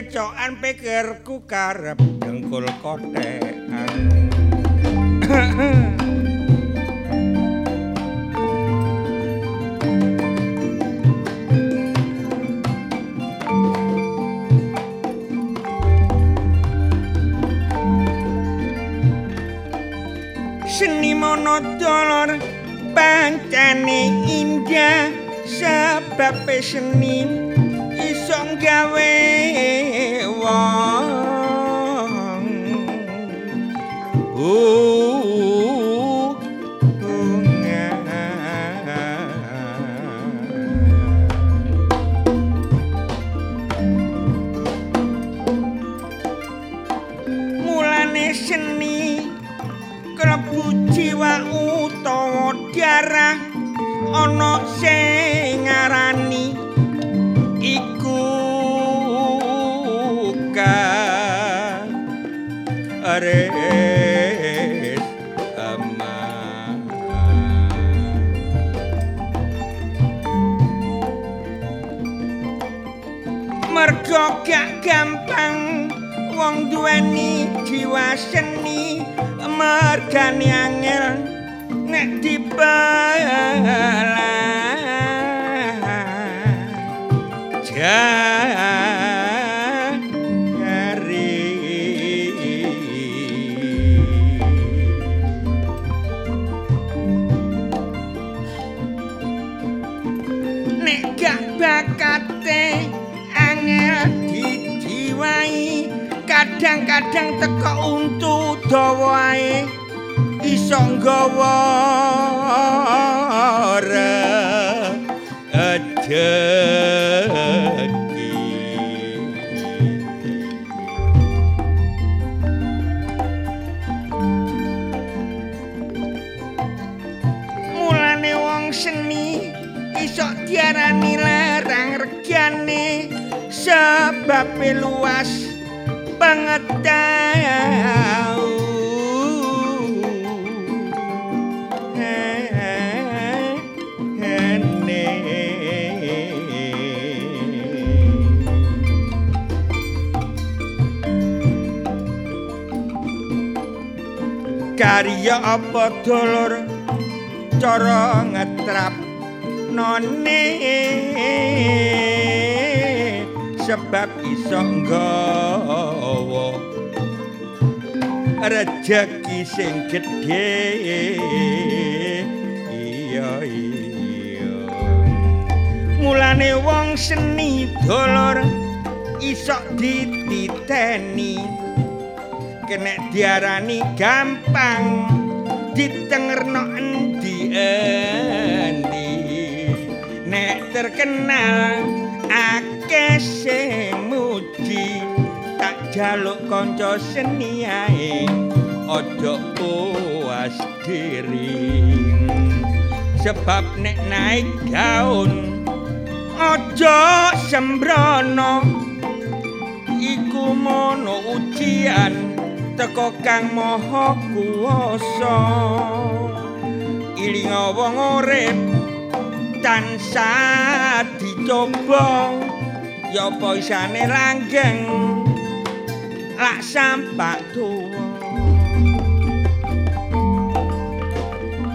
kecokan pikirku karep dengkul kotekan. Seni monodolor pancane indah sebab seni uh, diarani gampang ditengerno endi endi? Nek terkenal akeh sing muji tak jaluk kanca seni ae aja puas diri. Sebab nek naik daun aja sembrono iku mono ujian teko kang maha kuwasa. Iling wong urip tansah dicoba. Ya apa isane langgeng lak sampak tuwa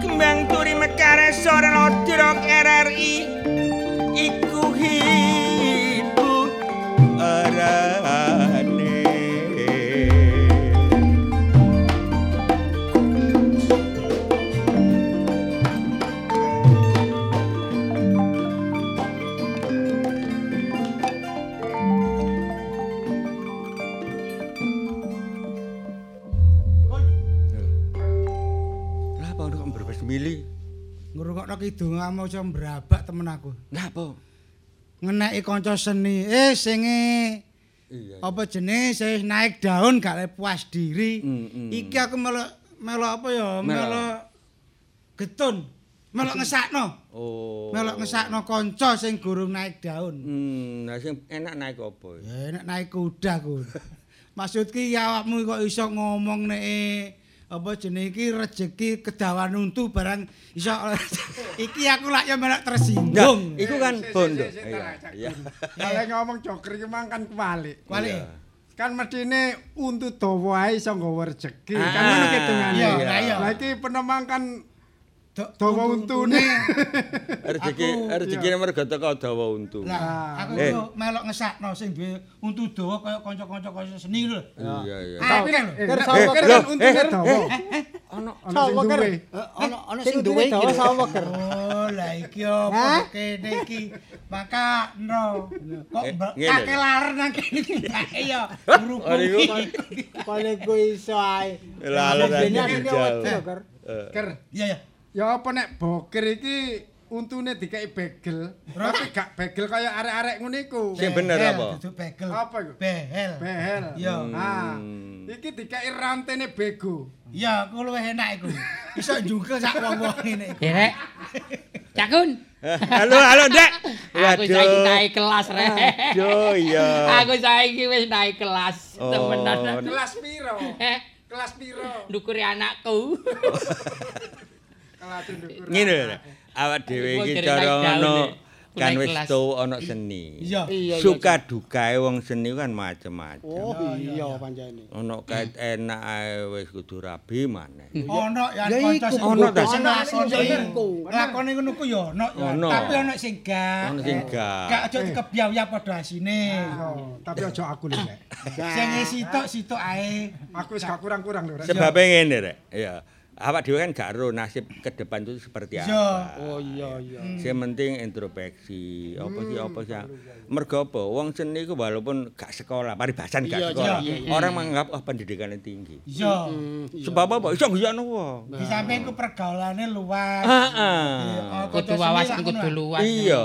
kembang turi mekare sore lodrok RRI iku hibu Ngrungokno kidunganmu aja mbrabak temen aku. Napa? Ngeneki kanca seni, eh sing Iya. apa jenis sing naik daun gak puas diri. Mm, mm. Iki aku melok melok apa ya? Melok. Melok getun. Melok ngesakno. Oh. Melok ngesakno kanca sing gurung naik daun. Hmm, nah sing enak naik apa? Ya enak naik kuda ku. Maksud ki ya awakmu kok iso ngomong nek apa jenenge iki rejeki kedawan untu barang iso iki aku lak ya melok Nah, tersinggung. iku kan bondo. Iya. Kalau ngomong joker iki mang kan kebalik. Kuali. Iya. Kan mestine untuk dawa ae iso nggawa rezeki. Ah, kan ngono hitungane. iya, lah. Lah iki penemang kan dawa untune. Rezeki rezekine mergo teko dawa untu. Lah, aku Eh. yo melok ngesakno sing duwe untu dawa kaya kanca-kanca kaya seni lho. Iya iya. Tapi lho. Eh, Ker nek sawo boker ker. kan Loh, untune eh, dawa. Ono Ono sing Sawo ker. duwe. Ono ono sing duwe iki. Sawo ker. Oh, lah iki Hah? kene iki? Maka no. Kok Eh, kakek laren nang kene iki ya. Iki. Paling ku iso ae. Lah, lah, lho, Ker. Eh, Ker. Iya ya. Ya apa nek boker iki untune dikai begel. Tapi gak begel kaya arek-arek ngono iku. Sing bener apa? Duduk begel. Apa iku? Behel. Behel. Iya. Ah. Iki dikai rantene bego. Iya, aku luwih enak iku. Iso njungkel sak wong-wong ngene iku. Ya, Rek. Cakun. Halo halo Dek. Aku saiki naik kelas, Rek. Aduh iya. Aku saiki wis naik kelas. Oh. Temenan. Kelas piro? Kelas piro? ndukuri anakku. Ngene lho. Awak dhewe iki cara ngono kan wis tau ana seni. Iya. Suka dukae wong seni kan macem-macem. Oh iya pancene. Ono kait enak ae wis kudu rabi maneh. Ono ya Ya kanca iku, sing ono ta? sing. Lakoni ngono ku ya ono ya. Ono. Tapi ono sing gak. Ono sing gak. Gak aja dikebyaya padha asine. Oh, tapi aja aku lho, Rek. Sing sitok-sitok ae. Aku wis gak kurang-kurang lho. Sebabnya ngene rek. Iya. Awak dhewe kan gak ero nasib ke depan itu seperti apa. Oh iya iya. Sing penting introspeksi. Apa sih apa sih. Mergo apa? Wong seni ku walaupun gak sekolah, paribasan gak sekolah. Orang menganggap oh pendidikannya tinggi. Iya. Sebab apa? Iso guyokno wong. Di samping ku pergaulane luas. Heeh. Iya, Kudu wawasan kudu luas. Iya.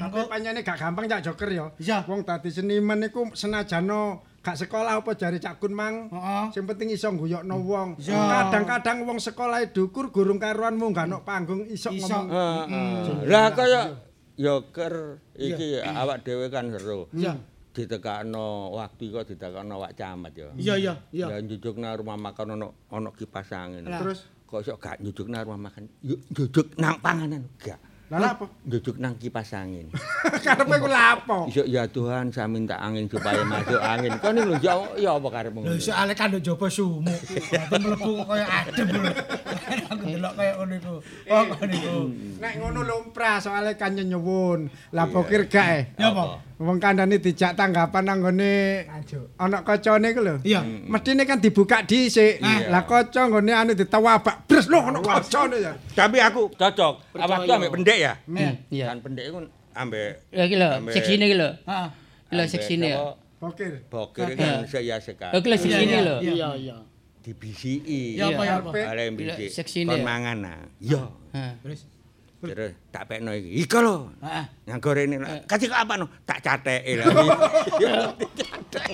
Tapi pancene gak gampang cak joker ya. Iya. Wong dadi seniman iku senajano gak sekolah apa jari Cak Kun mang. Heeh. Sing penting iso guyokno wong. Iya. Kadang-kadang wong sekolah dukur gurung karuanmu gak ono panggung iso ngomong. Heeh. Lah kaya yoker iki awak dhewe kan seru. Iya. Ditekakno waktu kok ditekakno wak camat ya. Iya iya iya. Ya njujukna rumah makan ono ono kipas angin. Terus kok iso gak njujukna rumah makan? Yuk njujuk nang panganan. Gak. Lah apa? Njujuk nang kipas angin. Karepe ku lapo? Iso ya Tuhan saya minta angin supaya masuk angin. Kok lho ya ya apa karepmu? Lho soalé kan nduk jaba sumuk. Dadi mlebu kok kaya adem lho. Aku delok kaya ngono iku. Oh ngono iku. Nek ngono lumrah soalnya kan nyuwun. Lah pokir gak eh. Ya apa? Wong kandhane dijak tanggapan nang ngene ana kacane iku lho. Iya. Mestine kan dibuka dhisik. Lah kaca nggone anu ditawabak. Bres lho ana kacane ya. Tapi aku cocok. Awak tuh ambek pendek ya? Iya. Kan pendek iku ambek Ya iki lho, seksine iki lho. Heeh. Lho seksine ya. apa, Pokir. Bokir kan saya sekali. Iki lho seksine lho. Iya iya. dibisiki. Ya apa ya apa? Karpet. Ale bisik. Kon mangan nah. Iya. Heeh. Terus Terus tak pekno iki. Iko lho. heeh. Yang gorene kasih kok apa no? Tak cateki lho.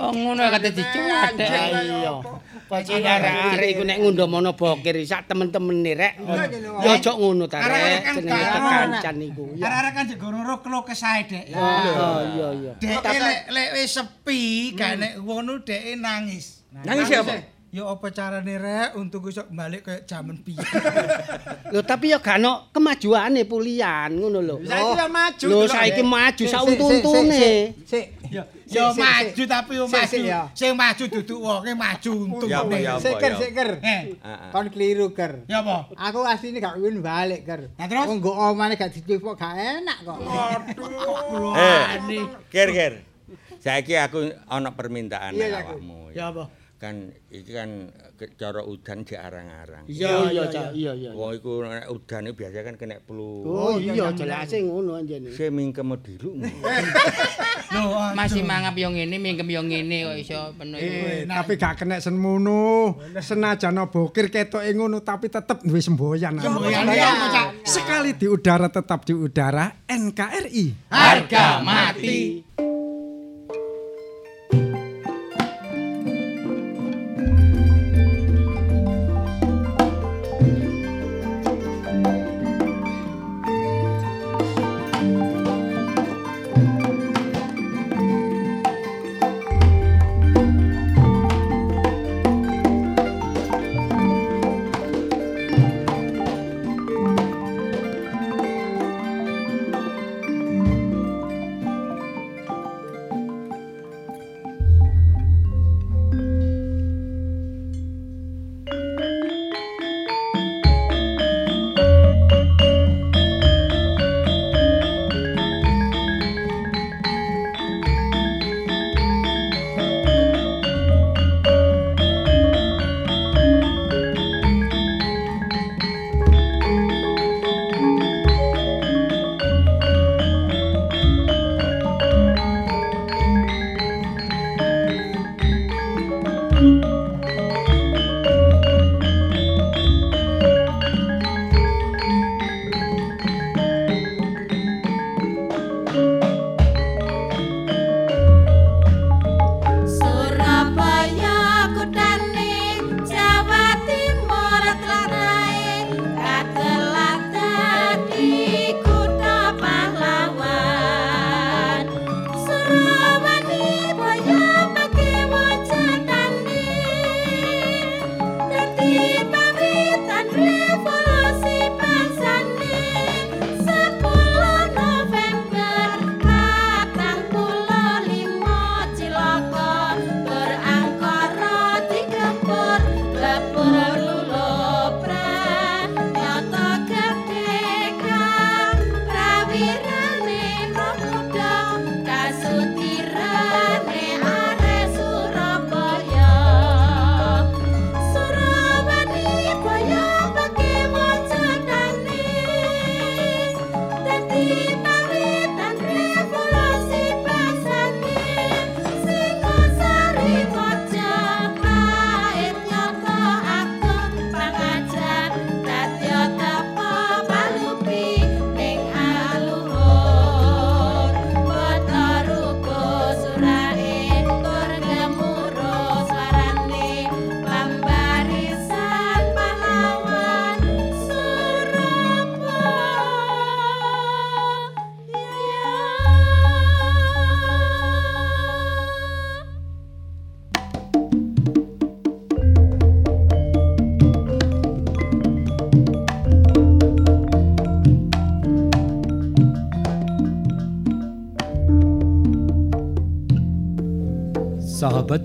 Oh ngono kate dicuwat. Iya. Pasti arek-arek iku nek ngundha mono bokir sak temen-temene rek. Ya aja ngono ta rek. kan Jenenge gak kekancan iku. Arek-arek kan jek ngono kelo kesae dek. Oh iya iya. Dek lek wis sepi, gak nek ngono dek nangis. Nangis siapa? Ya apa carane rek untuk iso balik kayak jaman piye. Lho tapi ya gak ono kemajuane pulian ngono lho. Saiki ya maju. Lho saiki maju sak untune. Sik. Ya maju tapi yo maju. Sing maju duduk wonge maju untung. Ya apa ya apa Sik ker, ya. sik ker. Eh. Kon keliru ker. ya apa? Aku asline gak win balik ker. Nah, terus? Wong nggo omane gak dicupuk gak enak kok. Eh, Ker ker. Saiki aku ana permintaan awakmu. Ya apa? Kan iki kan cara udan di arang-arang. Iya iya Cak. Iya iya. Wong iku nek udan iku biasa kan kena flu. Oh iya jelase ngono anjene. Saya mingkem dilu. Lho, Masih mangap yo ngene, mingkem yo ngene kok iso penuh. Eh, tapi gak kena semono. Senajan bokir ketoke ngono tapi tetep duwe semboyan. Sekali di udara tetap di udara NKRI. Harga mati.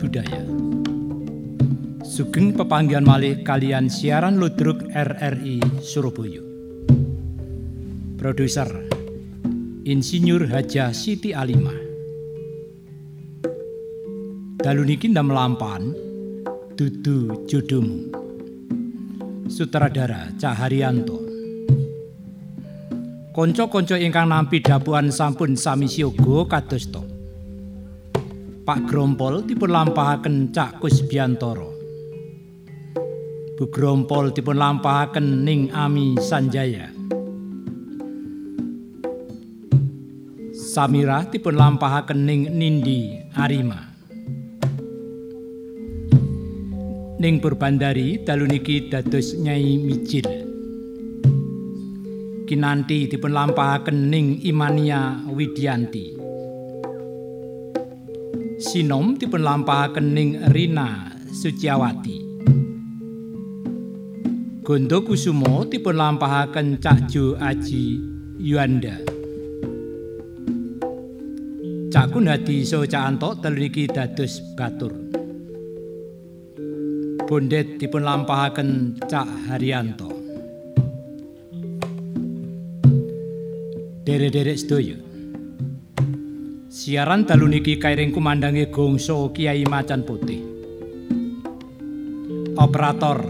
Budaya. Sugeng pepanggihan malih kalian siaran ludruk RRI Surabaya. Produser Insinyur Hajah Siti Alimah. Dalu niki ndam lampan dudu jodomu. Sutradara Caharyanto. Konco-konco ingkang nampi dapuan sampun sami siaga kados to. Pak Grompol dipun lampahaken Cak Kusbiantoro. Bu Grompol dipun lampahaken Ning Ami Sanjaya. Samirah dipun lampahaken Ning Nindi Arima. Ning Purbandari dalu niki dados Nyai Mijil. Kinanti dipun lampahaken Ning Imania Widianti. Sinom dipun ning Rina Suciawati. Gondo Kusumo dipun lampahaken Cak Jo Aji Yuanda. Cak Kunhadi so Cak Anto telu niki dados batur. Bondet dipun lampahaken Cak Haryanto. Derek-derek sedaya. Siaran dalu niki kairing kumandange gongso Kiai Macan Putih. Operator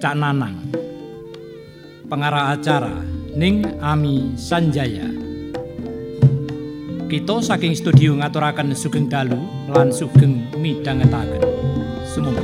Cak Nanang. Pengarah acara Ning Ami Sanjaya. Kita saking studio ngaturaken sugeng dalu lan sugeng midhangetaken. Sumangga.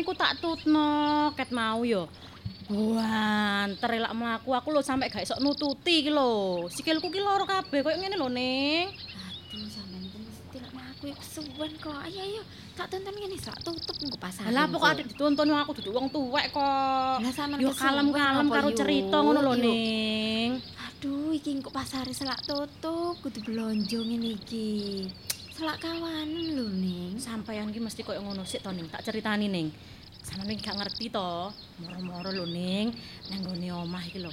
Niku tak tutno ket mau yo. Wanter elak mlaku aku lho sampe gak iso nututi iki lho. Sikilku ki loro kabeh koyo ngene lho, Neng. Aduh, sampean itu mesti lek aku iku kesuwen kok. Ayo ayo, tak tonton ngene sak tutup engko pasaran. Lah pokok adek dituntun wong aku dudu wong tuwek kok. Lah sampean Yo kalem-kalem karo cerita ngono lho. Ning. Aduh, iki kok pasare selak tutup, kudu blonjo ngene iki. Selak kawanan lho, Ning. Sampeyan ki mesti koyo ngono sik to ning, tak ceritani ning. Sampeyan iki gak ngerti to. Moro-moro lho ning, nang gone omah iki lho.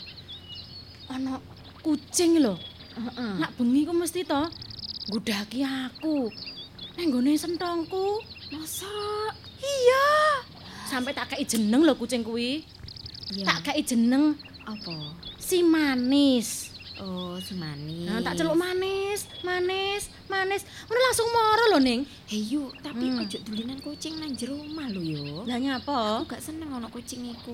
Ana kucing lho. Heeh. Nak bengi ku mesti to ngudaki aku. Nang gone sentongku. Masa? Iya. Sampai tak kei jeneng lho kucing kuwi. Iya. Tak kei jeneng apa? si manis. Oh, semani. Nah, tak celuk manis, manis, manis. Ngono langsung moro lho ning. Hei yuk, tapi Hmm. ojo dulinan kucing nang jero omah lho yo. Lah nyapa? Aku gak seneng ono kucing iku.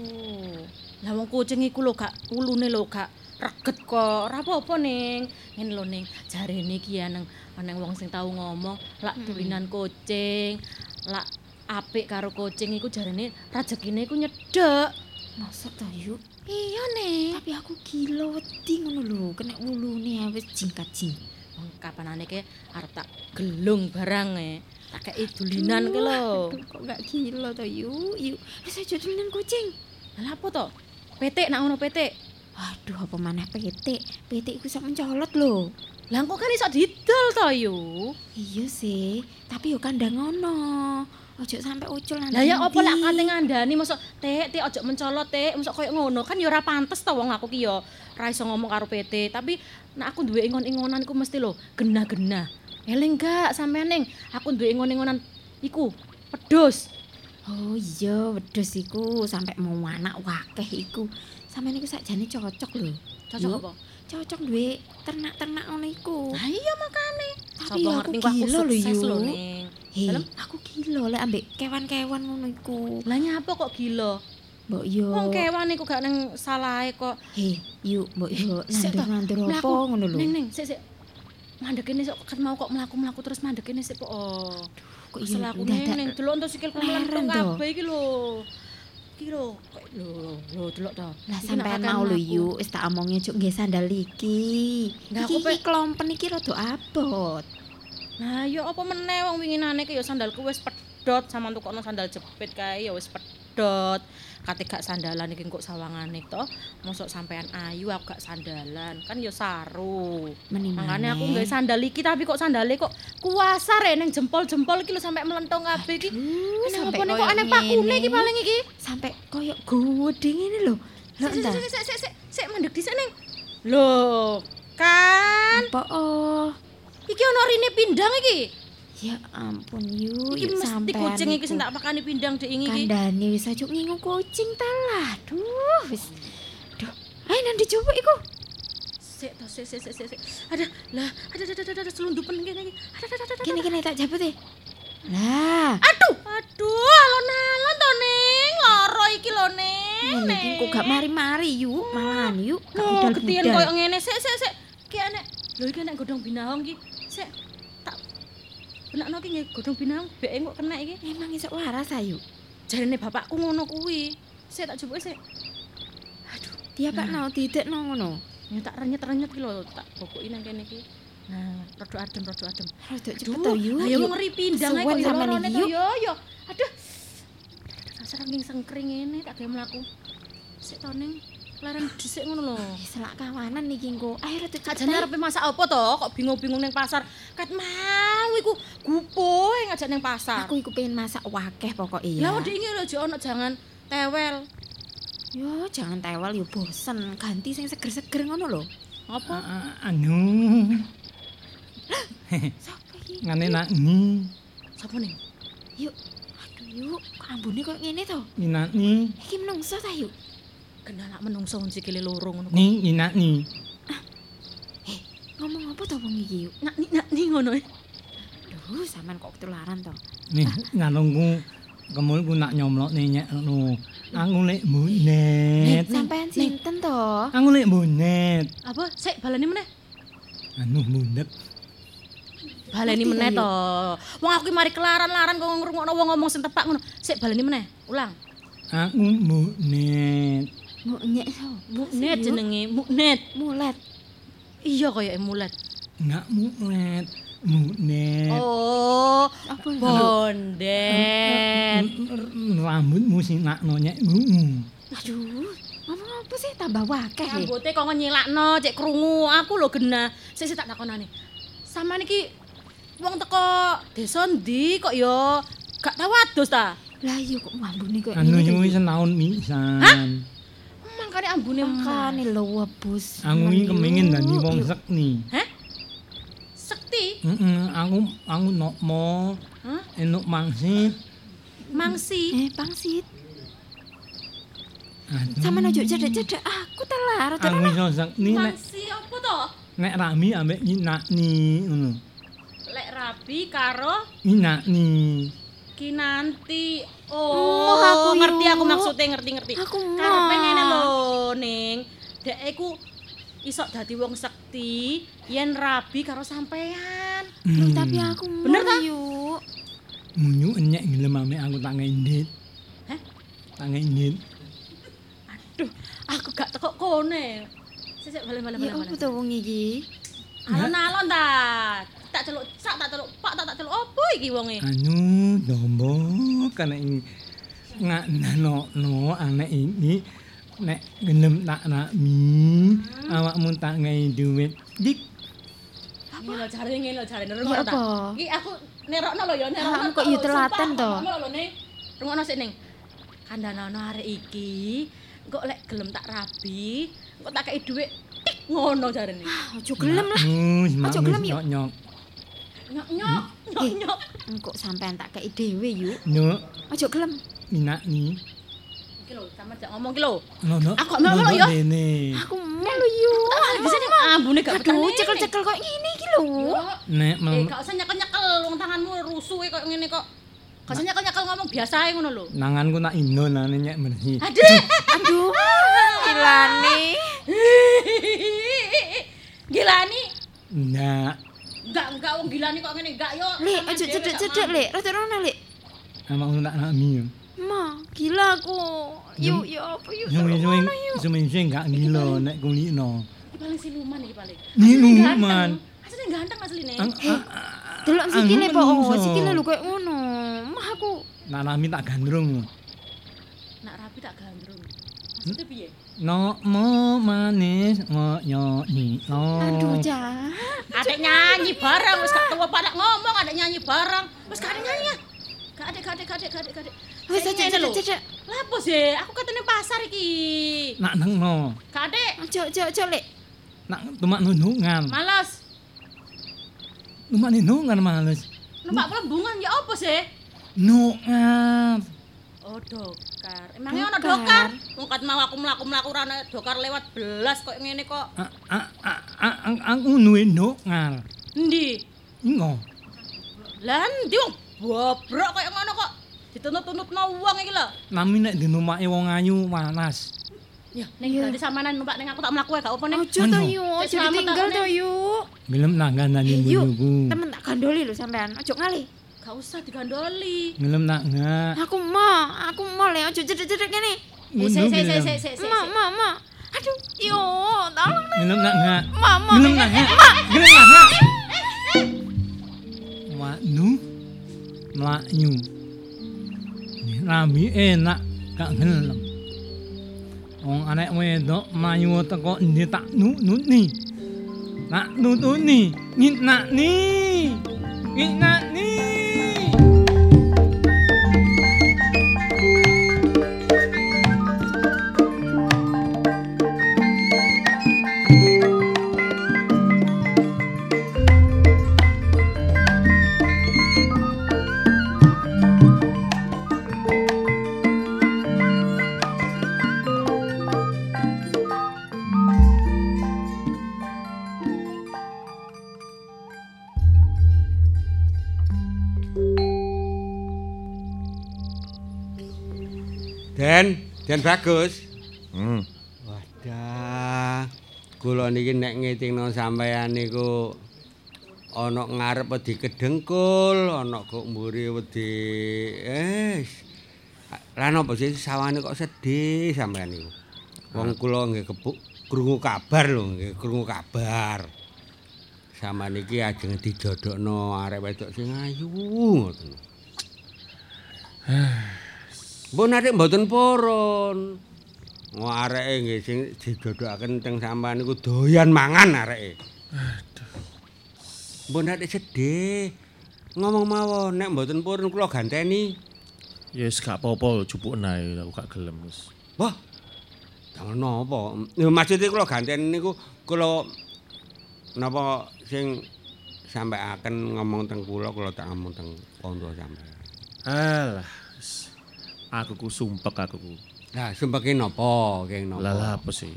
Lah wong kucing iku lho gak ulune lho gak reget kok. Ora apa-apa ning. Ngene lho ning, jarene iki ya nang nang wong sing tau ngomong, lak Hmm. dulinan kucing, lak apik karo kucing iku jarene rezekine iku nyedek. Masa ta yuk? Iya ning. Tapi aku gila wedi ngono lho, kena wulune wis jingkat jing. Wong kapanane ke arep tak gelung barang e. Tak kei dulinan ki lho. Kok gak gila to yuk? Yuk, wis aja dulinan kucing. Lah apa to? Petik nak ngono petik. Aduh, apa maneh petik? Petik iku sak mencolot lho. Lah kok kan iso didol to yu? Iya sih, tapi yo kandang ngono. Ojo sampe ucul nanti. Lah ya apa lak kate ngandani mosok tek tek ojo mencolot tek mosok koyo ngono kan ya ora pantes to wong aku ki ya ora iso ngomong karo PT tapi nek aku duwe ingon-ingonan iku mesti lho genah-genah. Eling gak sampean ning aku duwe ingon-ingonan iku pedus. Oh iya, wedhus iku sampe mau anak wakeh iku. Sampeyan iku sakjane cocok lho. Cocok apa? Cocok duwe ternak-ternak ngono iku. Lah iya makane. Tapi aku ngerti aku gila lho, ning. Hei, Dalem? aku gila lek ambek kewan-kewan ngono iku. Lah nyapa kok gila? Mbok yo. Wong kewan iku gak nang salahe kok. Hei, yuk mbok yo toh, nandur-nandur apa mlaku. ngono lho. Ning ning sik sik. Mandek ini sok kan mau kok mlaku-mlaku terus mandek ini sik kok. Oh. Kok iya aku neng neng delok entuk sikilku melentung kabeh iki lho. Iki lho, lho lho delok to. Lah sampean mau lho yuk, wis tak omongi juk nggih sandal iki. Iki aku pe- iki klompen iki rada abot. Nah, ya apa meneh wong winginane ki ya sandalku wis pedhot sama tukokno sandal jepit kae ya wis pedhot. Kate gak sandalan iki kok sawangane to. Mosok sampean ayu aku gak sandalan. Kan ya saru. Makanya aku nggawe sandal iki tapi kok sandale kok kuasa re ning jempol-jempol iki lho sampe melentong kabeh iki. Ana sampe kok aneh pakune iki paling iki? sampai koyo gede ngene lho. Lho entar. sik, sik, sik, sik, mandek dhisik ning. Lho, kan Apa oh? iki ana rine pindang iki. Ya ampun yuk, Iki mesti kucing iki iku. sing tak pakani pindang dek iki. Kandhane wis aja ngingu kucing ta lah. Duh, wis. Duh. Ayo nang dicoba iku. Sik to, sik, sik, sik, sik. Ada, lah, ada, ada, ada, ada, selundupan kene iki. Ada, ada, ada, ada. Kene kene tak jabut e. Lah, Aduh, aduh, alon-alon to ning, loro iki lho ning. ngene iki kok gak mari-mari yuk, malahan yuk. Gak Loh, budal-budal. ketian koyo ngene. Sik, sik, sik. Ki enek. Lho iki enek godhong binahong iki. Benakno ki nggih godhong binahong beke kok kena iki. Emang iso waras ayu. Jarene bapakku ngono kuwi. Sik tak coba sik. Aduh, Dia pak no didekno ngono. ya tak renyet-renyet ki lho, tak bokoki nang kene iki. Nah, rada adem, rada adem. Rada cepet to yuk. Ayo ngeri pindang ae kok lorone iki, to yuk. yo yo. Aduh. Rasa rangking sengkring ngene tak gawe mlaku. Sik to ning leren dhisik ngono lho. Eh, selak kawanan iki engko. Ayo rada cepet. Sajane ae. arepe masak apa to? Kok bingung-bingung ning pasar. Kat mau iku gupuh ngajak ning pasar. Aku iku pengen masak wakeh pokoke ya. Lah ndek iki lho aja ono jangan tewel. Yo, jangan tewel yo bosen. Ganti sing seger-seger ngono lho. Apa? anu Sapa iki? ngene nak ni Sapa ning? Yuk. Aduh, yuk. Ambune kok ngene to? ni Iki menungso ta yuk? Kenal menungso sikile loro ngono. ni inak ni Ngomong apa to wong iki? Nak ni nak ni ngono. eh. Duh, sampean kok ketularan to. nih ngalungku kemul ku nak nyomlok nyek ngono aku lek munet Sampean sinten to? aku lek munet Apa? Sik baleni meneh. anu munet Baleni meneh to. Wong aku ki mari kelaran-laran kok ngrungokno wong ngomong sing tepak ngono. Sik baleni meneh. Ulang. aku munet Muknyek to. Muknet jenenge, muknet. Mulet. Iya kaya mulet. nggak munet munet Oh, Apa bondet. rambutmu sing nak nonyek mu Aduh, Ngomong apa sih tambah wakeh ya? Rambute kok nyilakno, cek krungu. Aku lho genah. Sik sik tak takonane. Sama niki wong teko desa ndi kok ya gak tau adus ta? Lah iya kok ambune kok Anu ngene nyuwi iki. senaun misan. Mangkane ambune mah. Makane lho webus. Iki kemengin dadi wong sekni. Hah? Sekti, Heeh, aku aku nokmo Hah? enuk mangsit. mangsi. Eh, pangsit. Aduh. Sama ojo cedek-cedek aku telar. Aku iso sekni nek Mangsi apa to? nek rami ambek nyinakni ngono. Lek rabi karo Nyinakni. Kinanti. Oh, Oh, aku ngerti aku maksudnya ngerti-ngerti. Aku Karepe ngene lho, Ning. Dek iku iso dadi wong sekti yen rabi karo sampean. Loh, Hmm. tapi aku Bener ta? yuk. Munyu enyek ngelem ambek aku tak ngendit. Hah? Tak ngendit. Aduh, aku gak teko kone. Balik balik Ya balik. apa to wong iki? Alon-alon ta. Tak celuk, sak tak celuk, Pak tak tak celuk opo iki wonge? Anu dombo kana ing ngak no no anak ini nek gelem tak nakmi awakmu tak ngai duit dik Ngene lho jare ngene lho jare Ya nerungokno ta. apa? Iki aku nerokno lho ya nerokno. Ah, kok ya telaten to? Rungokno. Rungokno sik Ning. Kandhanono arek iki kok lek gelem tak rabi, kok tak kei dhuwit tik ngono jarene. Ojo gelem lah. Ojo gelem, yuk. nyok nyok Nyok nyok, nyok Eh. nyok. Engko sampean tak kei dhewe yuk. nyok Ojo gelem. minak ni Iki lho, sampe jak ngomong iki lho. Aku ya. dene Aku yuk. Ah, di sini ambune gak. Aduh, cekel-cekel kok ngene iki lho. nek Eh, gak usah nyekel-nyekel wong tanganmu rusuh e kok ngene kok. Gak usah nyekel-nyekel ngomong biasa ae ngono lho. nanganku tak indo nane nyek bersih Aduh. Aduh. Gilane. Gilani. ndak Enggak, enggak wong gilani kok ngene enggak yo. Lek, gak cedek-cedek. Lek. Rada rono, Lek. awakmu tak nakmi Ma, gila aku. Yuk, yuk apa yuk. yuk. suwe-suwe gak gila nek kulino Iki paling siluman iki paling. Siluman? Asline ganteng asline. A- Delok sikile po, oh, menungso. sikile lho koyo ngono. Mah aku nak nami tak gandrung Nak rapi tak gandrung. Maksudnya piye? No mo manis ngoyo ni no. aduh jah. Adek nyanyi bareng wis gak tuwa pada ngomong adek nyanyi bareng. Wis gak nyanyi ya. Gak ada, gak ada, gak ada, gak ada. Wis ngene lho. cedek. Lah apa sih? Aku katanya pasar iki. Nak neng no. Gak ada. Ojo ojo ojo Lek. Nak tumak nunungan. Males. Tumak nunungan males. Numpak pelembungan ya apa sih? Nungan. Oh, dokar. Emangnya ana Dokar? Wong kat mau aku mlaku-mlaku ora ana dokar lewat belas kok ngene kok. Aku nuwe nungan. Endi? Ingo. Lah endi wong bobrok kaya ngono kok. Dituntut-tuntutno wong iki lho. Nami nek dinumake wong ayu panas. Ya, ning Iya. berarti samanan numpak ning aku tak mlaku ae gak apa ning. Ojo to Ano? yuk, ojo Cek selamat ditinggal tak, to Nek. yuk. Gelem nanggan nani Yuk, bujuku. temen tak gandoli lho sampean. Ojo ngali. Gak usah digandoli. Gelem nak nggak. Aku mau, aku mau le ojo cedek-cedek ngene. Eh, sik sik sik sik sik. Ma, ma, ma. Aduh, yo, tolong nih. Gelem nak nggak. Ma, ma. Gelem nak nggak. Gelem nak nggak. Wanu. Melayu. Ini Rami enak gak gelem. Wong anek wedok mayu teko endi tak nutuni. Tak nutuni. Ngitnak ni. Den bagus. Hmm. Wadah. Kula niki nek ngitingno sampean niku ana ngarep wedi kedengkul, ana kok mburi wedi eh. Lah napa sih sawane kok sedih sampean niku? Wong kula nggih kebuk krungu kabar lho, nggih krungu kabar. Sama niki ajeng dijodhokno arek wedok sing ayu ngoten. Mbok narik mboten poron. Ngo areke nggih sing didodokaken teng sampean niku doyan mangan areke. Aduh. Mbok nek sedih. Ngomong mawon nek mboten purun kula ganteni. Ya wis gak apa-apa jupuk ae aku gak gelem wis. Wah. Jangan napa. Ya maksudnya kula ganteni niku kula napa sing sampai akan ngomong teng kula kula tak ngomong teng kanca sampean. Alah. Aku ku sumpek aku ku. Lah sumpeke napa, Keng napa? Lah apa sih?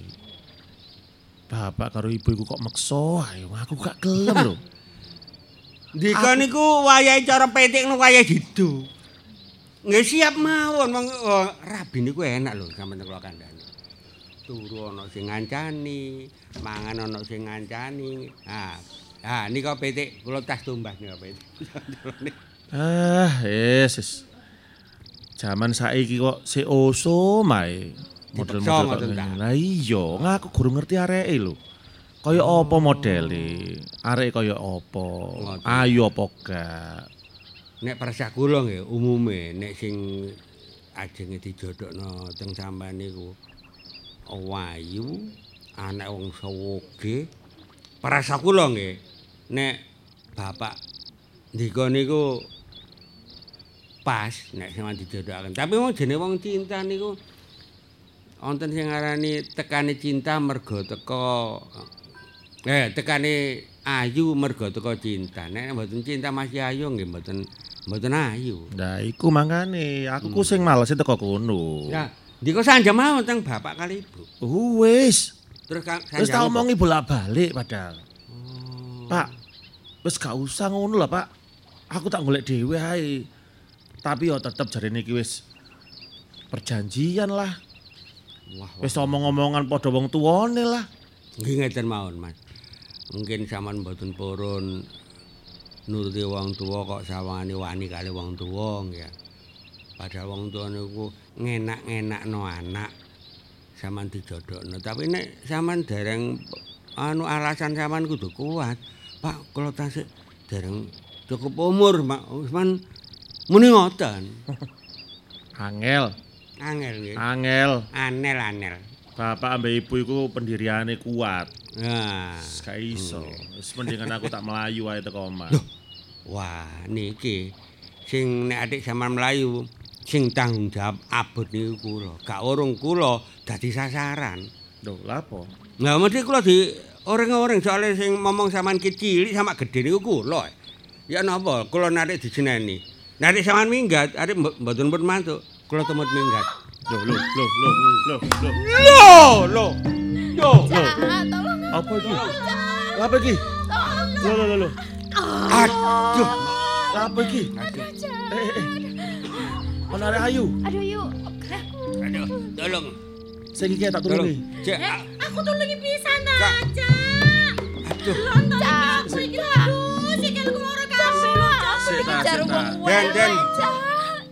Bapak karo ibu iku kok meksa ae aku gak gelem lho. Dika niku wayahe cara petik niku wayahe didu. Nggih siap mawon wong oh, rabi niku enak lho sampeyan kula kandhani. Turu ana sing ngancani, mangan ana sing ngancani. Ha. Ha nika petik kula tas tumbas nika petik. Ah, wis wis. Jaman saiki kok si oso mae. Model-model. Lah iya, ngaku guru ngerti areke lho. Kaya apa modele? Arek kaya apa? Ayo apa gak? Nek persah kula nggih umume nek sing ajenge dijodhokno teng sampean niku wayu, anak wong sawoge. Perasa kula nggih nek bapak ndika niku pas nek sampean dijodhokaken. Tapi wong jenenge wong cinta niku wonten sing ngarani tekane cinta mergo teko eh tekane ayu mergo teko cinta. Nek mboten cinta masih ayu nggih mboten mboten ayu. Nah, iku mangane aku ku sing males teko kono. Nah, ndika sanjam mawon teng bapak kali ibu. Uh, wis. Terus kan Wis tak omongi bolak-balik padahal. Pak, wis gak usah ngono lah, Pak. Aku tak golek dhewe ae. Tapi yo tetep jarene iki wis perjanjian lah. Wah, Wis omong-omongan padha wong tuwane lah. Nggih ngeten mawon, Mas. Mungkin sampean mboten purun nuruti wong tuwa kok sawangane wani kali wong tuwa nggih. Padahal wong tuwa niku ngenak-ngenakno anak sampean dijodhokno. Tapi nek sampean dereng anu alasan sampean kudu kuat. Pak, kula tasik dereng cukup umur, Pak. Wis man muni ngoten. Angel, Angel nggih. angel. Anel-anel. Bapak ambek ibu iku pendiriane kuat. Nah, gak iso. Wis mendingan aku tak melayu ae teko omah. Wah, niki sing nek adik sampean Melayu sing tanggung jawab abot niku kula. Gak urung kula dadi sasaran. Lho, lha apa? Lah mesti kula di orang-orang soalnya sing ngomong sampean kecil sama gede niku kula. Ya napa kula narik dijeneni. Narik sampean minggat, adik mbo- mboten pun mantuk. Kula temut minggat. Loh, loh, loh, loh, loh, loh. Loh, loh. Yo. Apa iki? Apa iki? Loh, loh, loh, loh. Aduh. Apa iki? Eh, eh, eh. Ono arek ayu. Aduh yuk. Aduh, tolong. Sing iki tak Tolong. tulungi. Cek, Eh, aku tulungi pisan aja. aduh. Cak. Aku iki aduh, sikilku lho, Cak. Sik, tak, Jar sik, tak. wong Den, Den. Cak.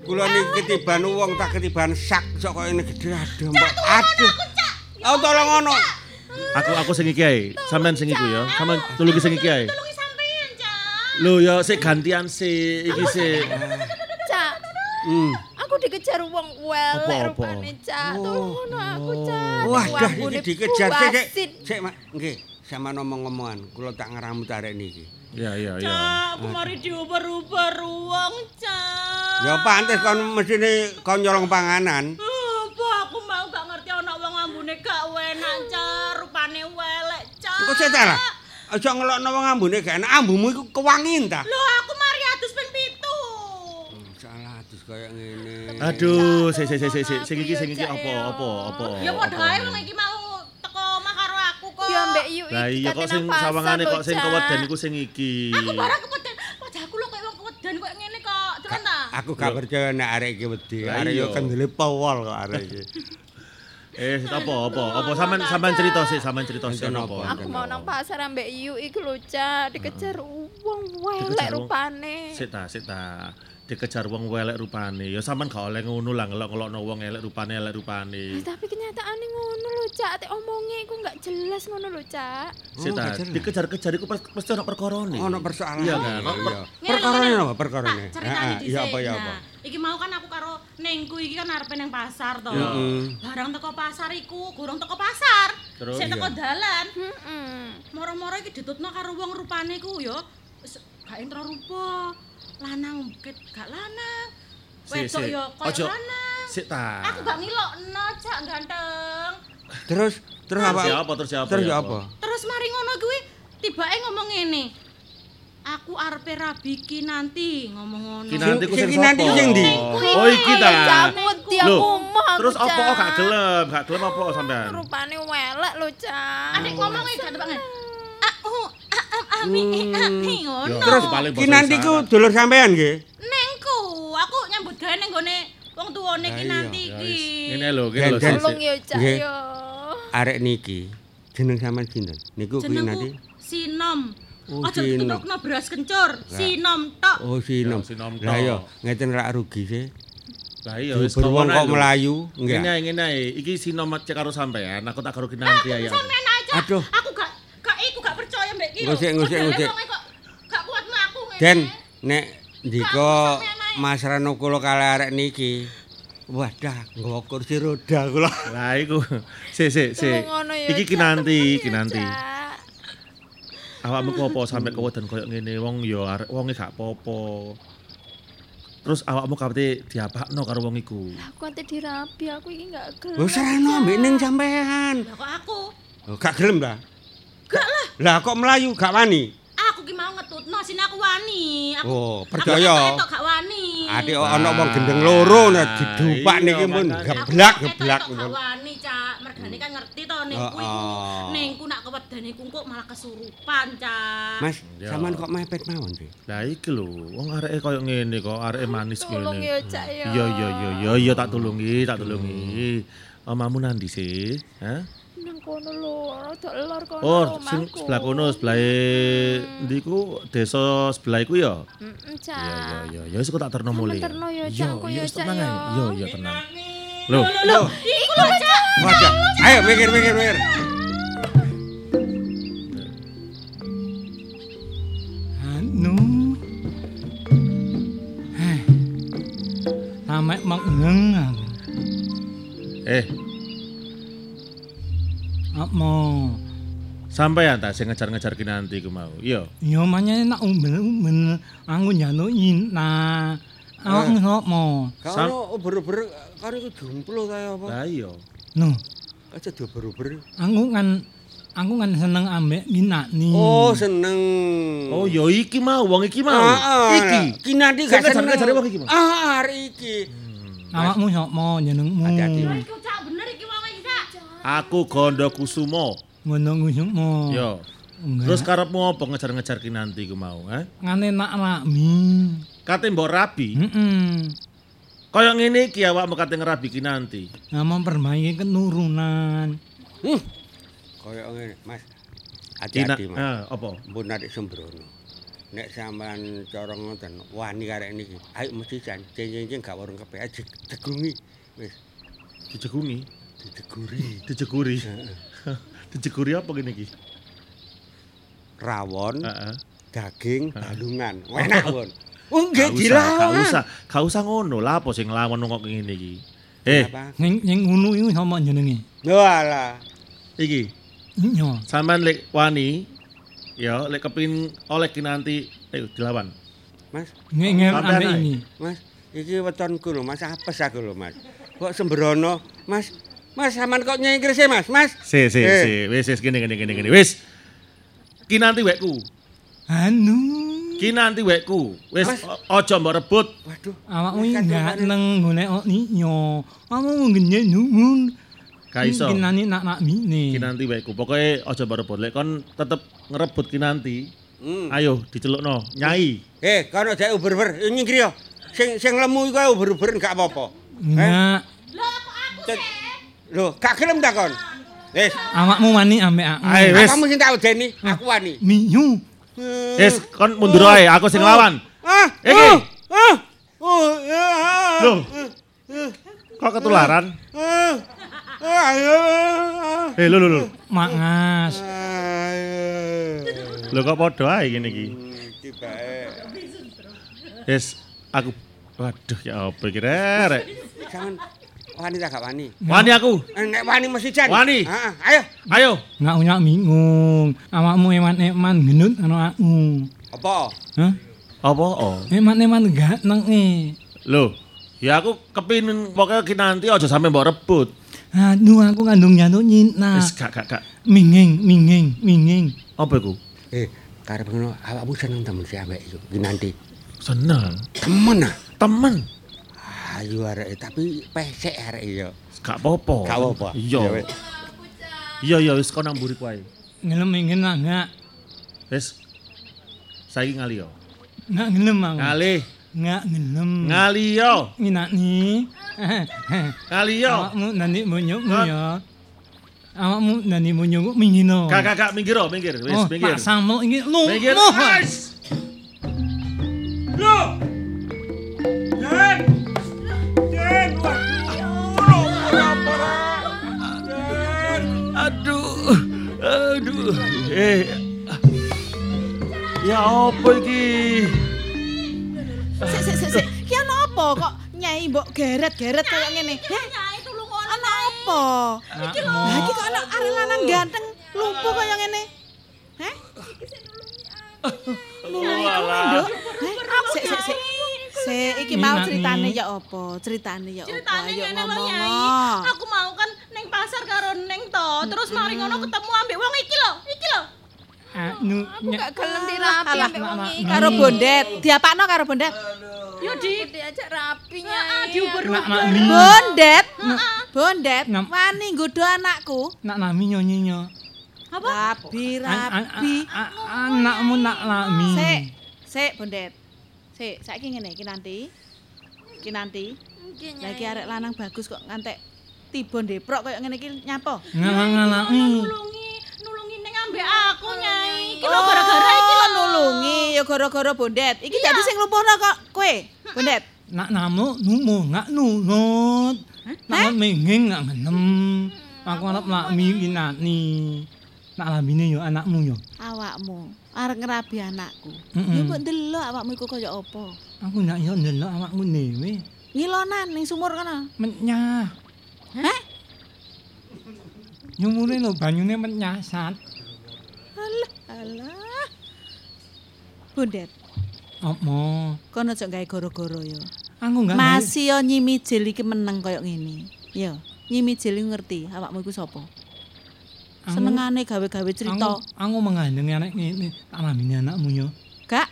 Kula niki ketiban wong tak ketiban sak sok kok ini gede aduh mbak aduh. Oh tolong ono. Aku aku sing iki ae. Sampeyan sing iku ya. Sampeyan tulungi sing iki ae. Tulungi sampean, Cak. Lho ya sik gantian sik iki sik. Cak. Hmm. Aku dikejar wong welek Apa-apa? rupane, Cak. Tolong aku, Cak. Wah iki dikejar sik sik. Mak, nggih. Sama ngomong-ngomongan, kula tak ngeramut arek niki. Ya ya ya. Cak, aku mari diuber-uber uang, Cak. Ya pantes kon mesine kon nyolong panganan. Apa aku mau gak ngerti ana wong ambune gak enak, Cak. Rupane welek, Cak. Kok sik lah. Aja ngelokno wong ambune gak enak, ambumu iku kewangin ta. Lho, aku mari adus ping pitu. Salah adus kaya ngene. Aduh, sik sik sik sik sik iki sing iki apa apa apa. Ya padha ae wong iki mau teko omah karo aku kok. Ya mbek yuk Lah iya kok sing sawangane kok sing keweden iku sing iki. Aku barang keweden. Wajahku lho koyo wong keweden koyo ngene kok. Terus ta? Aku gak percaya nek arek iki wedi. Arek yo kendele powol kok arek iki. Eh, apa apa apa sampean sampean cerita sih, sampean cerita sih apa. Aku mau nang pasar ambek Yu iki lho, Cak. Dikejar wong welek rupane. Sik ta, sik ta. Dikejar wong elek rupane. Ya sampean gak oleh ngono lah ngelok-ngelokno wong elek rupane elek rupane. Lah, tapi kenyataane ngono lho, Cak. Tek omonge iku enggak jelas ngono lho, Cak. Oh, ta, gak jelas. dikejar-kejar iku pas- mesti ono perkarane. Ono persoalan. Iya kan? Iya. Perkarane apa perkarane? Heeh, Iya apa ya apa? Iki mau kan aku karo Nengku iki kan arepe nang pasar to. Heeh. Barang teko pasar iku, gorong teko pasar. Terus? Sik teko dalan. Heeh. Moro-moro iki ditutno karo wong rupane ku ya gak entra rupa. Lanang ket gak lanang. Wedok sik. ya koyo lanang. Sik ta. Aku gak ngilokno, Cak ganteng. Terus terus apa? Apa? Terus apa? Terus ya apa? Terus mari ngono kuwi tibake ngomong ngene. Aku arepe rabi ki nanti ngomong ngono. Kinanti ku Sing- sing sing ndi? Oh iki ta. Aku, Terus apa kok gak gelem? Gak gelem apa sampean? Rupane welek lho, Cak. Adik ngomong gak tepak. Aku ngono. Ya, Terus Aku paling ki basa nanti ku dulur sampean nggih? Nengku, aku nyambut gawe ning gone wong tuwane Lah ki iya, nanti Ya iki. Ngene lho, ngene lho. Tolong ya, Cak yo. Arek niki jeneng sampean sinten? Niku ki nanti. Jenengku Sinom. Oh, Aja Sinom. ditutupno beras kencur. Sinom tok. Oh sinom. Ya, sinom Lah tok. iya, ngeten rak rugi sih. Lah iya wis kok lho. melayu, Ngene ngene. Iki sinomat cek karo sampean, aku tak karo kinanti aja. Aduh. Aku gak gak iku gak percaya mbek iki. lho. Ngusik, ngusik, ngusik. wong kok Gak kuat mlaku ngene. Den, nek ndika. Mas Rano kula kalih arek niki. Wadah, nggawa kursi roda kula. Lah iku. Sik sik sik. Tolong ngono ya, Iki kinanti, kinanti. Awakmu kok apa sampe kewedan koyo ngene wong ya arek wonge gak apa-apa. Terus awakmu kabeh diapakno karo wong iku. Aku ate dirabi, aku iki enggak gelem. Lho sarano ambek ning sampean. Lah kok aku? Oh, gak gelem ta? Gak lah. Lah kok melayu gak wani? Aku ki mau ngetutno sini aku wani. Aku Oh, Aku percaya. ketok gak wani. Adik ana wong gendeng loro nah didupak niki mun geblak Aku geblak ketok gak wani, Cak. Mergane kan ngerti to nengku iku. Heeh. Nengku nak kewedane iku kok malah kesurupan, Cak. Mas, sampean kok mepet mawon sih? Lah iki lho, wong areke koyo ngene kok, areke manis Tolong ngene. ya, Cak yo. Iya iya iya iya iya tak tulungi, tak tulungi. Omamu nandi sih? Hah? Kono lho, rada lor kono. Oh, sing sebelah kono, sebelah ndi ku desa sebelah iku ya? Heeh, Cak. Iya iya iya, ya wis kok tak terno mulih. terno ya, Cak, ya, Cak, ya. Iya iya tenang. Loh, Loh, iku lho, Cak. Ayo mikir mikir mikir. Anu. Heh. Samek mengeng eh Apa? sampean ta sing ngejar-ngejar kinanti ku mau. Iya. Yo manyane nak umbel-umbel aku nyanuki nah. Awak ngopo? Sam- Kalau uber-uber karo iku jomplo kaya apa? Lah iya. Lho, Aja diober-uber. aku kan aku kan seneng ambek minakni. Oh, seneng. Oh, ya iki mau, wong iki mau. Ah, Iki. Ki nanti Sing gak seneng. ngejar-ngejar wong iki, Mas. Ah, hari iki. Awakmu sapa jenengmu? Hati-hati. Iku Cak bener iki wong iki, Cak. Aku Gondo Kusumo. Ngono ngusukmu. Yo. Enggak. Terus karepmu apa ngejar-ngejar kinanti ku mau, ha? ngane nak lakmi. Kate mbok rabi. Heeh. Kaya ngene iki awakmu kate ngerabi kinanti. Nah, memperbaiki keturunan. Hmm. Kaya ngene, Mas. Hati-hati, Mas. ah, apa? Mbun adik sembrono. Nek sampean cara ngoten wani karek niki. Ayo mesti jan ceng-ceng gak warung kepe aja degungi. Wis Dijegungi, dideguri. dijeguri. dijeguri apa gini iki? Rawon, Heeh. daging, balungan. Enak, Bun. Oh, nggih Gak usah, gak dilawan. usah, gak usah ngono. Lah apa sing nglawan kok ngene iki? Eh, Apa? Ning ning ngono iku sapa jenenge? Walah. iki Iya. sampean lek wani ya lek kepin oleh kinanti ayo dilawan. Mas, Ngengel ambek ae. ini. Mas, iki wetonku lho, Mas. Apes aku lho, Mas. Kok sembrono, Mas? Mas, sampean kok nyengkir sih, Mas? Mas. Si si Eh. si, wis wis gini gini gini gini. Wis. Kinanti wekku. Anu. Kinanti wekku. Wis ojo mbok rebut. Waduh. Awakmu enggak neng golek niknya. Kamu ngenye numun. Gak iso. Kinani nak nak mine. Kinanti wekku. Pokoke ojo mbok rebut. Lek kon tetep ngerebut kinanti. Hmm. Ayo dicelukno, nyai. Eh, kono jek uber-uber, nyingkir yo. Sing sing lemu iku uber-uber gak apa-apa. Enggak. Lah kok aku Cet- sih? Lho, gak gelem ta kon? Wis, Awakmu wani ambek aku. Ayo, wis. kamu sing tak udeni, aku wani. Miyu. Wis kon mundur ae, aku sing lawan. Ah, Iki. ah, ah, Loh. Kok ketularan? Eh, lho lho lho. Mak Ngas. Lho kok padha ae ngene iki. Iki bae. Wis aku waduh ya apa iki rek. Sampeyan wani ta gak wani? Wani aku. Eh, Nek wani mesti jan. Wani. Heeh, ayo. Ayo. Nggak unyak bingung. Awakmu eman-eman genut karo aku. Apa? Hah? Apa? Oh. Eman-eman ganteng e. Lho, ya aku kepinin pokoknya ki nanti aja sampe mbok rebut. Aduh aku kandung jantung nyinta. Wis gak gak gak. Minging, minging, minging. Apa iku? Eh, karep ngono awakmu seneng temen si ambek iku. Ki nanti. Seneng. Temen ah. Temen. Ayo arek tapi pesek arek ya. Gak apa-apa. Gak apa-apa. Iya. Ya. Iya iya wis nang mburi kuwi. Ngelem ingin lah nggak. Wis. Saiki ngali yo. Nggak ngelem aku. Ngali. Nggak ngelem. Ngali yo. Nginak nih. Ngali yo. Awakmu nanti munyukmu ya. Awakmu nanti munyukmu mingino. Gak gak gak minggir oh, minggir. Wis Oh, minggir. Pak Samo ini lu. Minggir. lu. Wis. Den. Aduh. Aduh. Eh. Ya apa iki? Sik sik sik sik. Ki ana apa kok nyai mbok geret-geret kaya ngene? Heh. Ana apa? Iki Lah iki kok ana arek lanang ganteng lumpuh kaya ngene. Heh? Nulungi kowe, Nduk. Heh? Sik sik sik. Sik iki mau ceritane ya apa? Ceritane ya apa? Ceritane ngene lho. Nyai. Aku mau kan ning pasar karo Neng to. Terus mari ngono ketemu ambek wong iki lho. Iki lho. Anu, Aku gak gelem dirapi Alah, ambek wong iki. Karo bondet. Diapakno karo bondet? Yo di diajak rapi nyai. diuber nak nak mi. Bondet. Bondet. Ngam- Wani nggodho anakku. Nak nami nyonyinya. Rabi, An- an- rabi. Anakmu nak lami. Sik, sik bondet. Sik, saiki ngene iki nanti. Iki nanti. Nggih, Lah iki arek lanang bagus kok ngantek tiba ndeprok koyo ngene iki nyapa? Ngalang-ngalangi. nulungi nulungi ning ambek aku Nyai. Iki lho gara-gara iki lho Oh, nulungi ya gara-gara bondet. Iki dadi sing lumpuhno kok kowe, bondet. Nak namu numu nggak nunut. Nak menging nggak ngenem. Aku arep lami kinani. Nak lamine yo anakmu yo. Awakmu arep ngerabi anakku. Mm-mm. Ya mbok ndelok awakmu iku kaya apa? Aku ndak yo ndelok awakmu dhewe. Ngilonan ning sumur kana. Menyah. Hah? Nyumure lho banyune menyasat. Alah, alah. Bondet, Apa? kono aja gawe gara-gara ya. Aku nggak Masih yo nyimijil iki meneng kaya ngene. Ya, nyimijil iki ngerti awakmu iku sapa? Senengane gawe-gawe cerita. Aku, aku mengandeng anak ngene, tak lamine anakmu yo. Gak?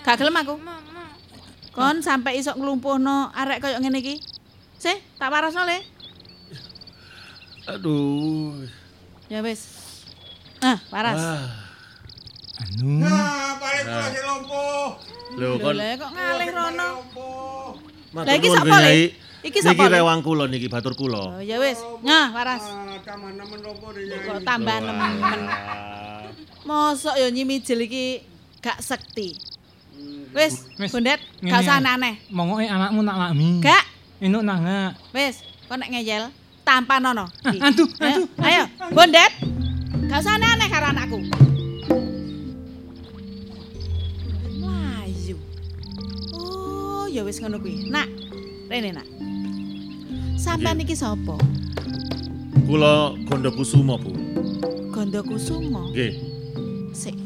Gak gelem aku. Kon sampai iso nglumpuhno arek kaya ngene iki. Sih, tak warasno le. Aduh. Ya wis. Ah, waras. Ah. Anu. Nah, paling kula sing lumpuh. Lho Lho kon le kok ngalih rono. Lah iki sapa, Le? Iki sapa, Niki rewang kula niki batur kula. Oh ya wis. Nyah, waras. Ah, tambah nemen lumpuh nih. Kok tambah nemen. Mosok ya nyimijil iki gak sekti. Wis, Bondet, gak usah ae. aneh. Mongoke anakmu nak lami. Gak, Enuk nangak. wis, kok nek ngeyel tampanono. Ki. Ah, aduh, Ayo, aduh, Ayo, Bondet. Gak usah aneh-aneh karo anakku. Melayu. Oh, ya wis ngono kuwi. Nak, rene nak. Sampean iki sapa? Kula Gondo Kusuma, Bu. Gondo Kusuma. Nggih. Sik.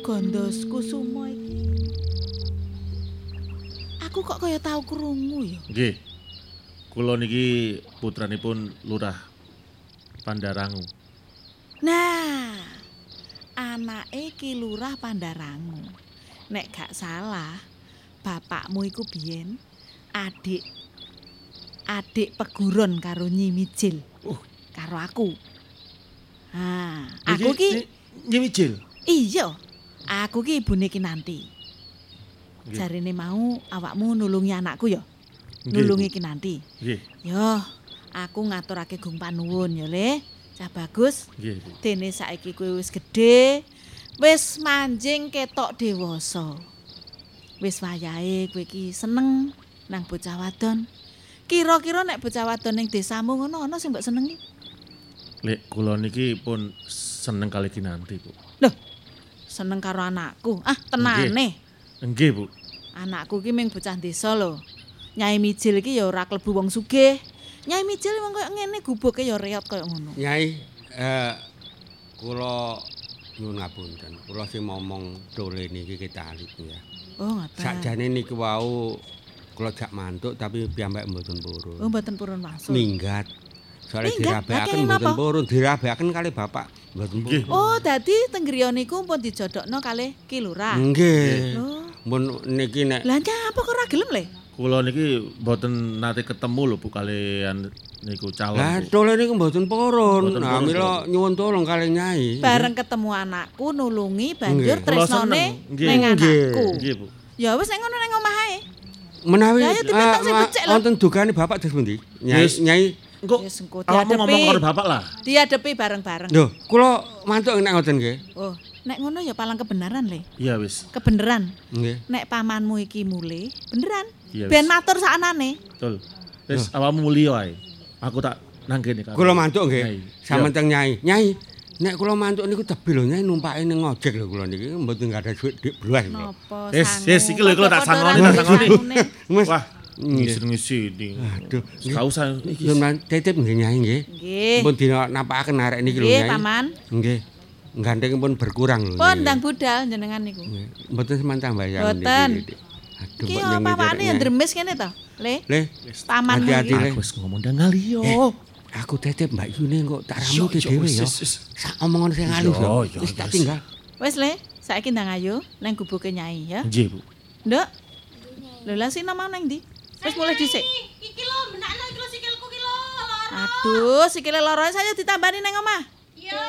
Gondo Kusuma iki. Aku kok kaya tau krungu ya. Nggih. Kula niki putranipun Lurah Pandarangu. Nah, anake ki lurah Pandarangu. Nek gak salah, bapakmu iku biyen adik adik peguron karo Nyi Mijil. Uh. Karo aku. Ha, Niki- aku ki ni- Nyimijil. iya. Aku ki ibune ki nanti. Nggih. Jarine mau awakmu nulungi anakku ya. Nulungi ki nanti. Nggih. Yo, aku ngaturake gung panuwun ya, Le. Cah bagus. Nggih. Dene saiki kowe wis gedhe, wis manjing ketok dewasa. Wis wayahe kowe iki seneng nang bocah wadon. Kira-kira nek bocah wadon ning desamu ngono ana sing mbok senengi? Lek kula niki pun seneng kali kinanti, Bu. Seneng karo anakku. Ah, tenane. Nggih, Bu. Anakku ki ming bocah desa lho. Nyai Mijil iki ya ora klebu wong sugih. Nyai Mijil wong koyo ngene gubuke ya reot koyo ngono. Nyai, eh kula nyuwun ngapunten. Kula sing momong dole niki ketalit ya. Oh, ngoten. Sakjane niku wau kula jak mantuk tapi piyambak mboten purun. Oh, mboten purun masuk. Minggat. Soalnya Minggat? dirabekaken mboten purun, dirabekaken kali bapak mboten purun. Oh, dadi teng griya niku pun dijodhokno kalih Ki Lurah. Nggih. Loh, Mun niki nek lah nyapa kok ora gelem le? Kula niki mboten nate ketemu lho Bu kalian niku calon. Lah Bu. dole niku mboten purun. Nah, mila nyuwun tolong kali Nyai. Bareng ketemu anakku nulungi banjur. Nggih. ning anakku. Nggih, Bu. Ya wis nek ngono ning omah ae. Menawi becik lah. wonten dugane bapak terus pundi? Nyai, Yes. Nyai. Engko awakmu ngomong karo bapak lah. Diadepi bareng-bareng. Lho, kula mantuk nek ngoten nggih. Oh, nek ngono ya palang kebenaran le. Iya wis. Kebenaran. Nggih. Nek pamanmu iki mule, beneran. Ben matur sakanane. Betul. Wis awakmu mulya ae. Aku tak nang kene karo. Kula mantuk nggih. Sampeyan Nyai. Nyai, nek kula mantuk niku tebih lho Nyai numpake ning ngojek lho kula niki mboten gadah dhuwit dik kula. Napa Yes, sangu? yes, iki lho, kula tak sangoni, tak sangoni. Wah, Nggih. ngisi-ngisi aduh. Gak usah iki. Sampeyan titip nggih Nyai nggih. Nggih. Pun dina napakaken arek niki lho Nggih, Nyai. Paman. Nggih. Gandeng pun berkurang lho. Pun ndang budal jenengan niku. Nggih. Mboten semantang bayang Mboten. Aduh, Ki mbok nyengir apa-apane ya Nyai. dremes kene to, Le. Le, Paman hati-hati iki. Aku wis ngomong ndang ngaliyo. Aku titip Mbak Yune kok tak yo, dhewe ya. Sak omongan sing halus Yo, Wis tak tinggal. Wis Le, saiki ndang ayo nang gubuke Nyai ya. Nggih, Bu. Nduk. Lho lah sing mau nang ndi? Wis mulai dhisik. Iki lho, benakno iki lho sikilku ki lho, lara. Aduh, sikile loro saya ditambani nang omah. Iya.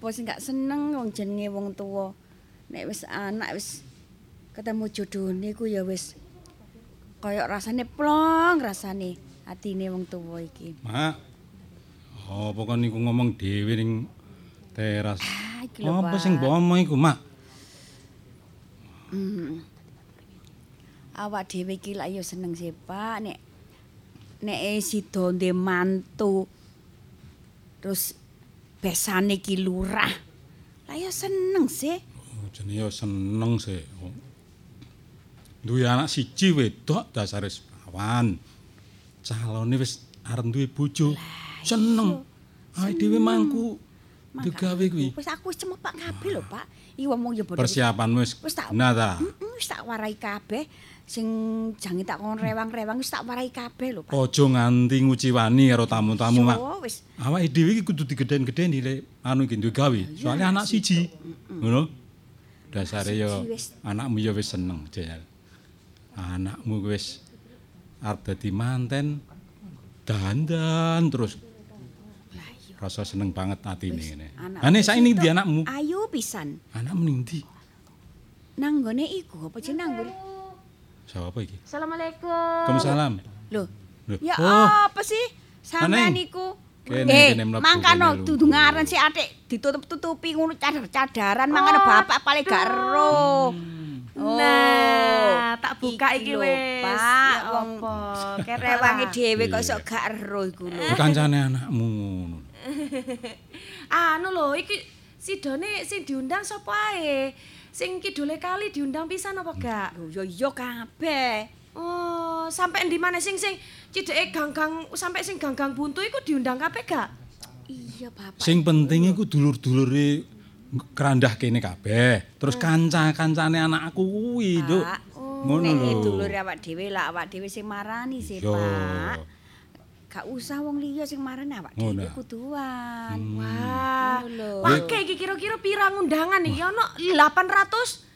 Apa sing gak seneng wong jenenge wong tuwa. Nek wis anak wis ketemu jodhone ku ya wis kaya rasane plong rasane atine wong tuwa iki. Mak. Apa kon niku ngomong dhewe ning teras? lho, Apa sing mbok omong iku, Mak? Hmm. Awak dhewe iki lak ya seneng sih, Pak. Nek nek eh sida ndek mantu terus besane iki lurah. Lah ya seneng sih. Oh, jenenge ya seneng sih. Oh. Duwe anak siji wedok dasare awan. Calone wis arep duwe bojo. Seneng. Awake dhewe mangku digawe kuwi. Wis aku wis cemepak kabeh lho, Pak. Iki wong ya padha Persiapanmu wis Wis tak bener ta? Heeh, wis tak warai kabeh. Sing jange tak kon rewang-rewang wis tak warai kabeh lho, Pak. Aja nganti nguciwani karo tamu-tamu, Mak. Yo, wis. Awake dhewe iki kudu digeden-gedeni lek anu iki duwe gawe. Soale anak siji. Ngono. Dasare yo anakmu yo wis seneng, Jel. Anakmu wis arep dadi manten dandan terus. Rasa seneng banget atine ngene. Ane saiki ndi anakmu? Ayu pisan. Anakmu ning ndi? Nang nggone iku apa jeneng nang? Sapa iki? Assalamualaikum. Waalaikumsalam. Loh. Loh. Ya Oh. apa sih? Sampean niku Kene, eh, kene mangkano dudu ngaran si atik ditutup-tutupi ngono cadar-cadaran mangkano bapak paling gak ero. Oh, Nah, tak buka iki lho, wis. Pak, Ya wong apa? kerewange dhewe kok iso gak ero iku lho. Kancane anakmu ngono. anu lho, iki sidone sing diundang sapa ae? Sing kidule kali diundang pisan apa gak? Yo yo kabeh. Oh, sampai ndi maneh sing sing cideke ganggang sampai sing ganggang buntu iku diundang kabeh gak? Iya, Bapak. Sing penting iku dulur-dulure kerandah kene kabeh. Terus kanca-kancane anakku kuwi, Nduk. Pak, Ngono nek lho. dulur awak dhewe lah awak dhewe sing marani sih, Yo. Pak. Gak usah wong liya sing marani awak Ngono. dhewe kuduan. Wah, Ngono lho. wah kayak iki kira-kira pirang undangan iki ono 800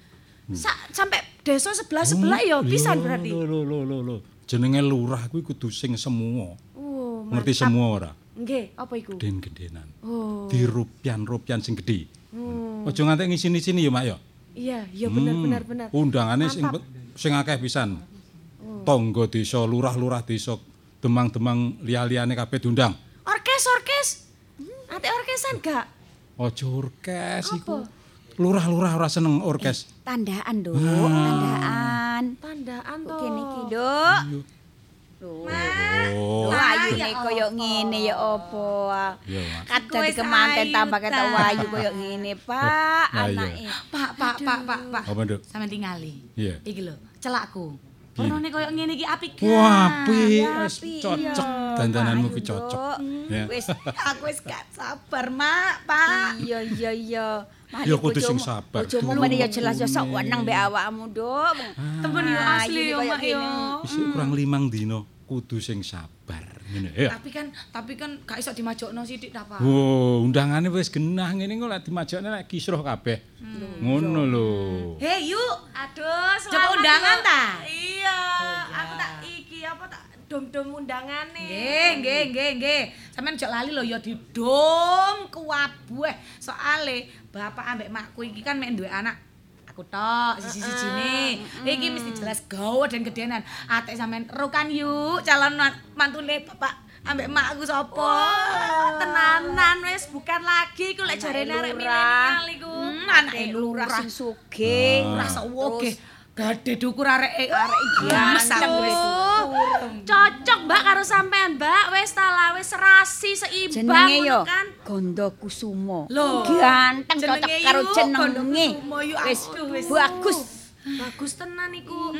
Sa sampai desa sebelah-sebelah ya pisan berarti. Lho lho lho lho lho. Jenenge lurah kuwi kudu sing semua. Oh, Ngerti semua ora? Nggih, apa iku? Geden-gedenan. Oh. Di rupian-rupian sing gedhe. Hmm. Aja nganti ngisini-sini ya, Mak ya. Iya, iya bener Hmm, bener bener. Undangane sing sing akeh pisan. Oh. Tangga desa, lurah-lurah desa, demang-demang liya-liyane kabeh diundang. Orkes orkes. Ate orkesan gak? Aja orkes iku. Lurah-lurah ora seneng orkes. Tandaan, Nduk. Ah. Tandaan. Tandaan to. kene iki, Nduk. Oh. Ayune koyo ngene ya apa? Iya. Kat dadi kemanten tambah ketok wayu koyo ngene, Pak. Lah, iya. Anake. Pak, pak, pak, pak, pak. Apa, Nduk? Sampeyan tingali. Iya. Iki lho, celakku. Piye? Warnane koyo ngene iki apik? Wah, apik. Wis cocok. Dandananmu ki Ayo, cocok. Ya. Wis Aku wis gak sabar, Mak, Pak. Iya iya iya. Mari Ya, kudu sing sabar. Dulu. meneh ya jelas ya sok wenang mbek awakmu, Nduk. Temen yo Ah, asli yo, Mak yo. Isih kurang limang dino kudu sing sabar ngene ya. Tapi kan, tapi kan gak iso dimajokno sithik ta, Pak. Oh, undangane wis genah ngene kok lek dimajakne lek kisruh kabeh. Ngono lho. Hei, yuk. Aduh, Coba selamat undangan ya. ta? Iya, aku tak iki apa tak dom-dom undangane. Nggih, nggih, nggih, nggih. Sampeyan ojo lali lho ya didom kuwabuh. Soale bapak ambek makku iki kan mek duwe anak aku tok siji-sijine. Iki mesti jelas gawe dan gedenan. Atek sampean ro kan yuk calon man- mantune bapak ambek makku sapa? tenanan wis bukan lagi iku lek jarene arek milenial iku. Hmm, anake lurah lurah sing sugih. Lurah sawoge. Gade dukur arek Arek iki wis. Cocok Mbak karo sampean, Mbak. Wis ta lah, wis serasi seimbang Jenenge ngono yo kan. Gondo Kusumo. Ganteng cocok karo jenenge. Wis. bagus. Bagus tenan iku.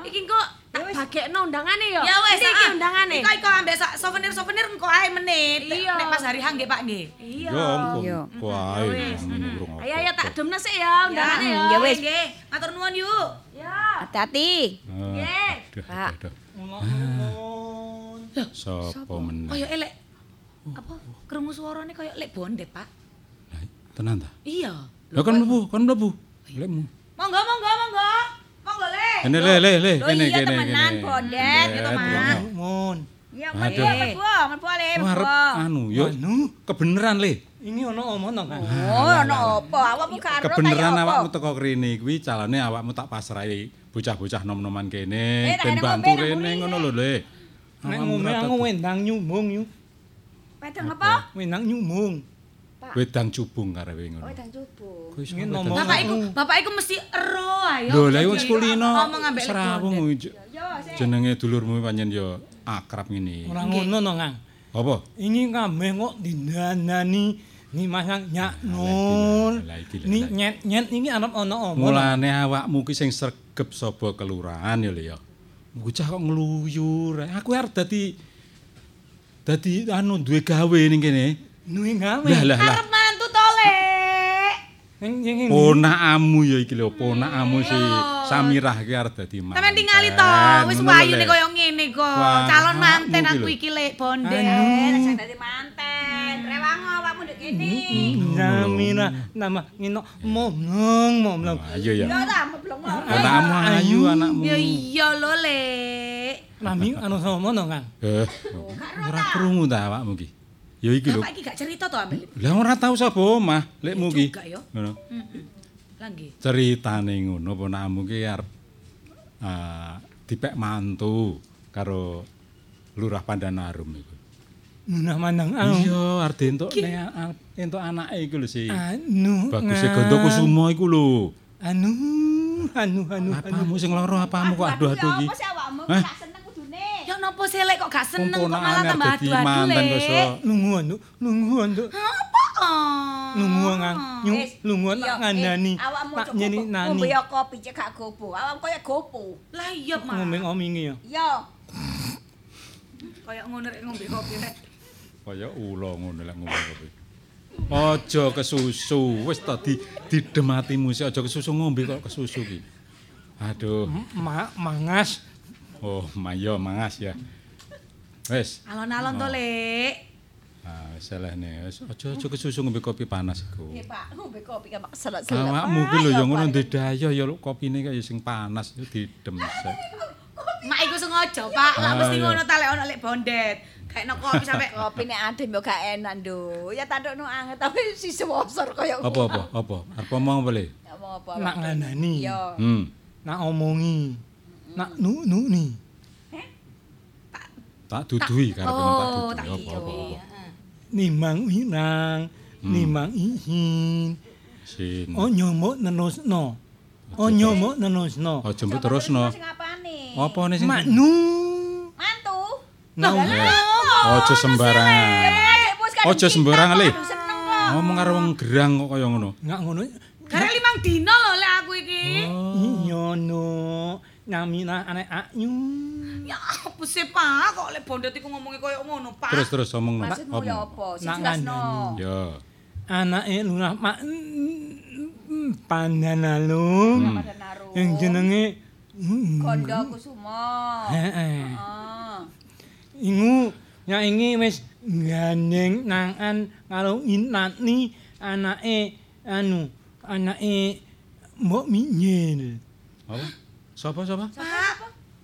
Iki kok tak bagekno undangane yo. Ya wis, iki ah. undangane. Iko iko ambek sak souvenir-souvenir engko ae menit. Iya. Nek pas hari H nggih, Pak nggih. Iya. Iya. Wah, Wis. ngono Ayo ayo tak domna sik ya undangane yo. Ya wis. Nggih, matur nuwun yuk. Ya. Hati-hati. Nggih. Aduh, Pak. aduh. Sapa meneh? Kaya elek apa krungu suarane kaya lek bondet, Pak. Tenan ta? Iya. Lah kan mlebu, kan mlebu. Lekmu. Monggo, monggo, monggo. Monggo, Le. Kene le le le Loh kene iya kene temenan kene. bondet gitu, temenan. Mun. Ya, Aduh. mlebu, mlebu, mlebu ale, Oh, arep mlebu. anu yo kebeneran le. Ini ono omongan kan. Oh, ono apa? Awakmu karo Kebeneran kaya apa? awakmu teko kene kuwi calane awakmu tak pasrahi bocah-bocah nom-noman kene Eh, ben bantu rene ngono lho le. Nek ngombe ora aku wendang nyumung yu. Wedang apa? Wendang nyumung. Wedang cubung karepe ngono. Wedang cubung. Kuwi wedang ngomong. Bapak iku, bapak iku mesti ero ayo. Lho, lha wis kulino Ngomong ambek serawung jenenge dulurmu pancen yo akrab ngene. Ora ngono no, Kang. Apa? Ini kabeh kok dindanani ni masang nyak nur. lho, Ni nyet-nyet iki arep ono apa? Mulane awakmu ki sing sregep sapa kelurahan ya lho ya. Bocah kok ngluyur. Aku arep dadi dadi anu duwe gawe ning kene. Duwe gawe. Lah lah lah. Arep mantu to, Lek. Ning Ponakamu ya iki lho, ponakamu si Samirah ki arep dadi manten. Sampeyan tingali to, wis wayune koyo ngene kok. Calon manten aku iki Lek Bondet. Rasa dadi manten. Rewango awakmu ndek kene. Samira nama ngino momlong momlong. Ayo ya. Ya ta, meblong Anakmu ayu anakmu. Ya iya lho, Lek. Nami anu sama no, Kang. Eh, ora krungu ta awakmu ki. Ya iki lho. Bapak iki gak cerita to ambek Lah ora tau sapa omah lekmu ki. juga ya. Ngono. Heeh. Lah nggih. Ceritane ngono ponakmu ki arep ah, dipek mantu karo Lurah Pandanarum iku. Munah mandang au. Iya, arep entuk entuk anake iku lho si. Anu. Bagus e Kang. Gondo Kusuma iku lho. Anu, anu, anu. Apamu sing lara apamu kok aduh-aduh ki. Apa sih awakmu Hah? gak seneng kudune? Ya napa sih Lek kok gak seneng kok malah tambah adu-adu kok Lek. iso. Lungu anu, lungu anu. Apa? Lungu Kang. Nyu, Wis, lungu iya, tak eh, ngandani. Awakmu Tak nyeni nani. ngombe ya kopi cek gak gopo. Awakmu koyo gopo. Lah iya, Mas. Ngombe ngomingi ya. Iya. Kayak ngono rek ngombe kopi rek. Kaya ula ngono lek ngomong kowe. Aja kesusu, wis ta di didem atimu sik aja kesusu ngombe kok kesusu ki. Aduh. Ma, mangas. Oh, mayo mangas ya. Wis. Alon-alon to, Oh. Lek. Ah, salah nih. Wis, Aja aja kesusu ngombe kopi panas iku. Nggih, Pak. Ngombe kopi kan keselak-selak. Awakmu ki lho ya ngono ndedaya ya lho, kopine kaya sing panas ya didem. Mak iku sengaja, Pak. Lah Ah, mesti ngono ta lek ono lek bondet. Kayak no kopi sampe kopi nek adem yo gak enak, Nduk. Ya tak ndukno anget tapi si sewosor koyo Apa apa apa? Arep ngomong apa le? Apa apa. Nak ngandani. Iya. Hmm. Nak omongi. Nak nu-nu ni. Tak dudui karep Oh, tak tak dudui apa apa. Nimang wirang, nimang ihin. Sin. Oh nyomok nenosno. Oh nyomok nenosno. Aja mbok terusno. Sing apane? Apa nih sing Maknu. Mantu. Nah, Aja sembarangan. Aja sembarangan le. Ngomong karo wong gerang kok kaya ngono. Enggak ngono. Karek limang dino lho lek aku iki. Iya no. Namina anak akyu. Ya apa sih, Pak? Kok lek bondet iku ngomongi koyo ngono, Pak? Terus terus omong no. Maksudmu ya apa? Sing jelasno. Ya. Anake lunah mak pandanalum. Yang jenenge Kondo Kusuma. Heeh. Oh. Ingu nyaingi wis gandeng nangan karo Inatni anake anu anake Mbok Minyil. Apa? Sapa sapa? Pak.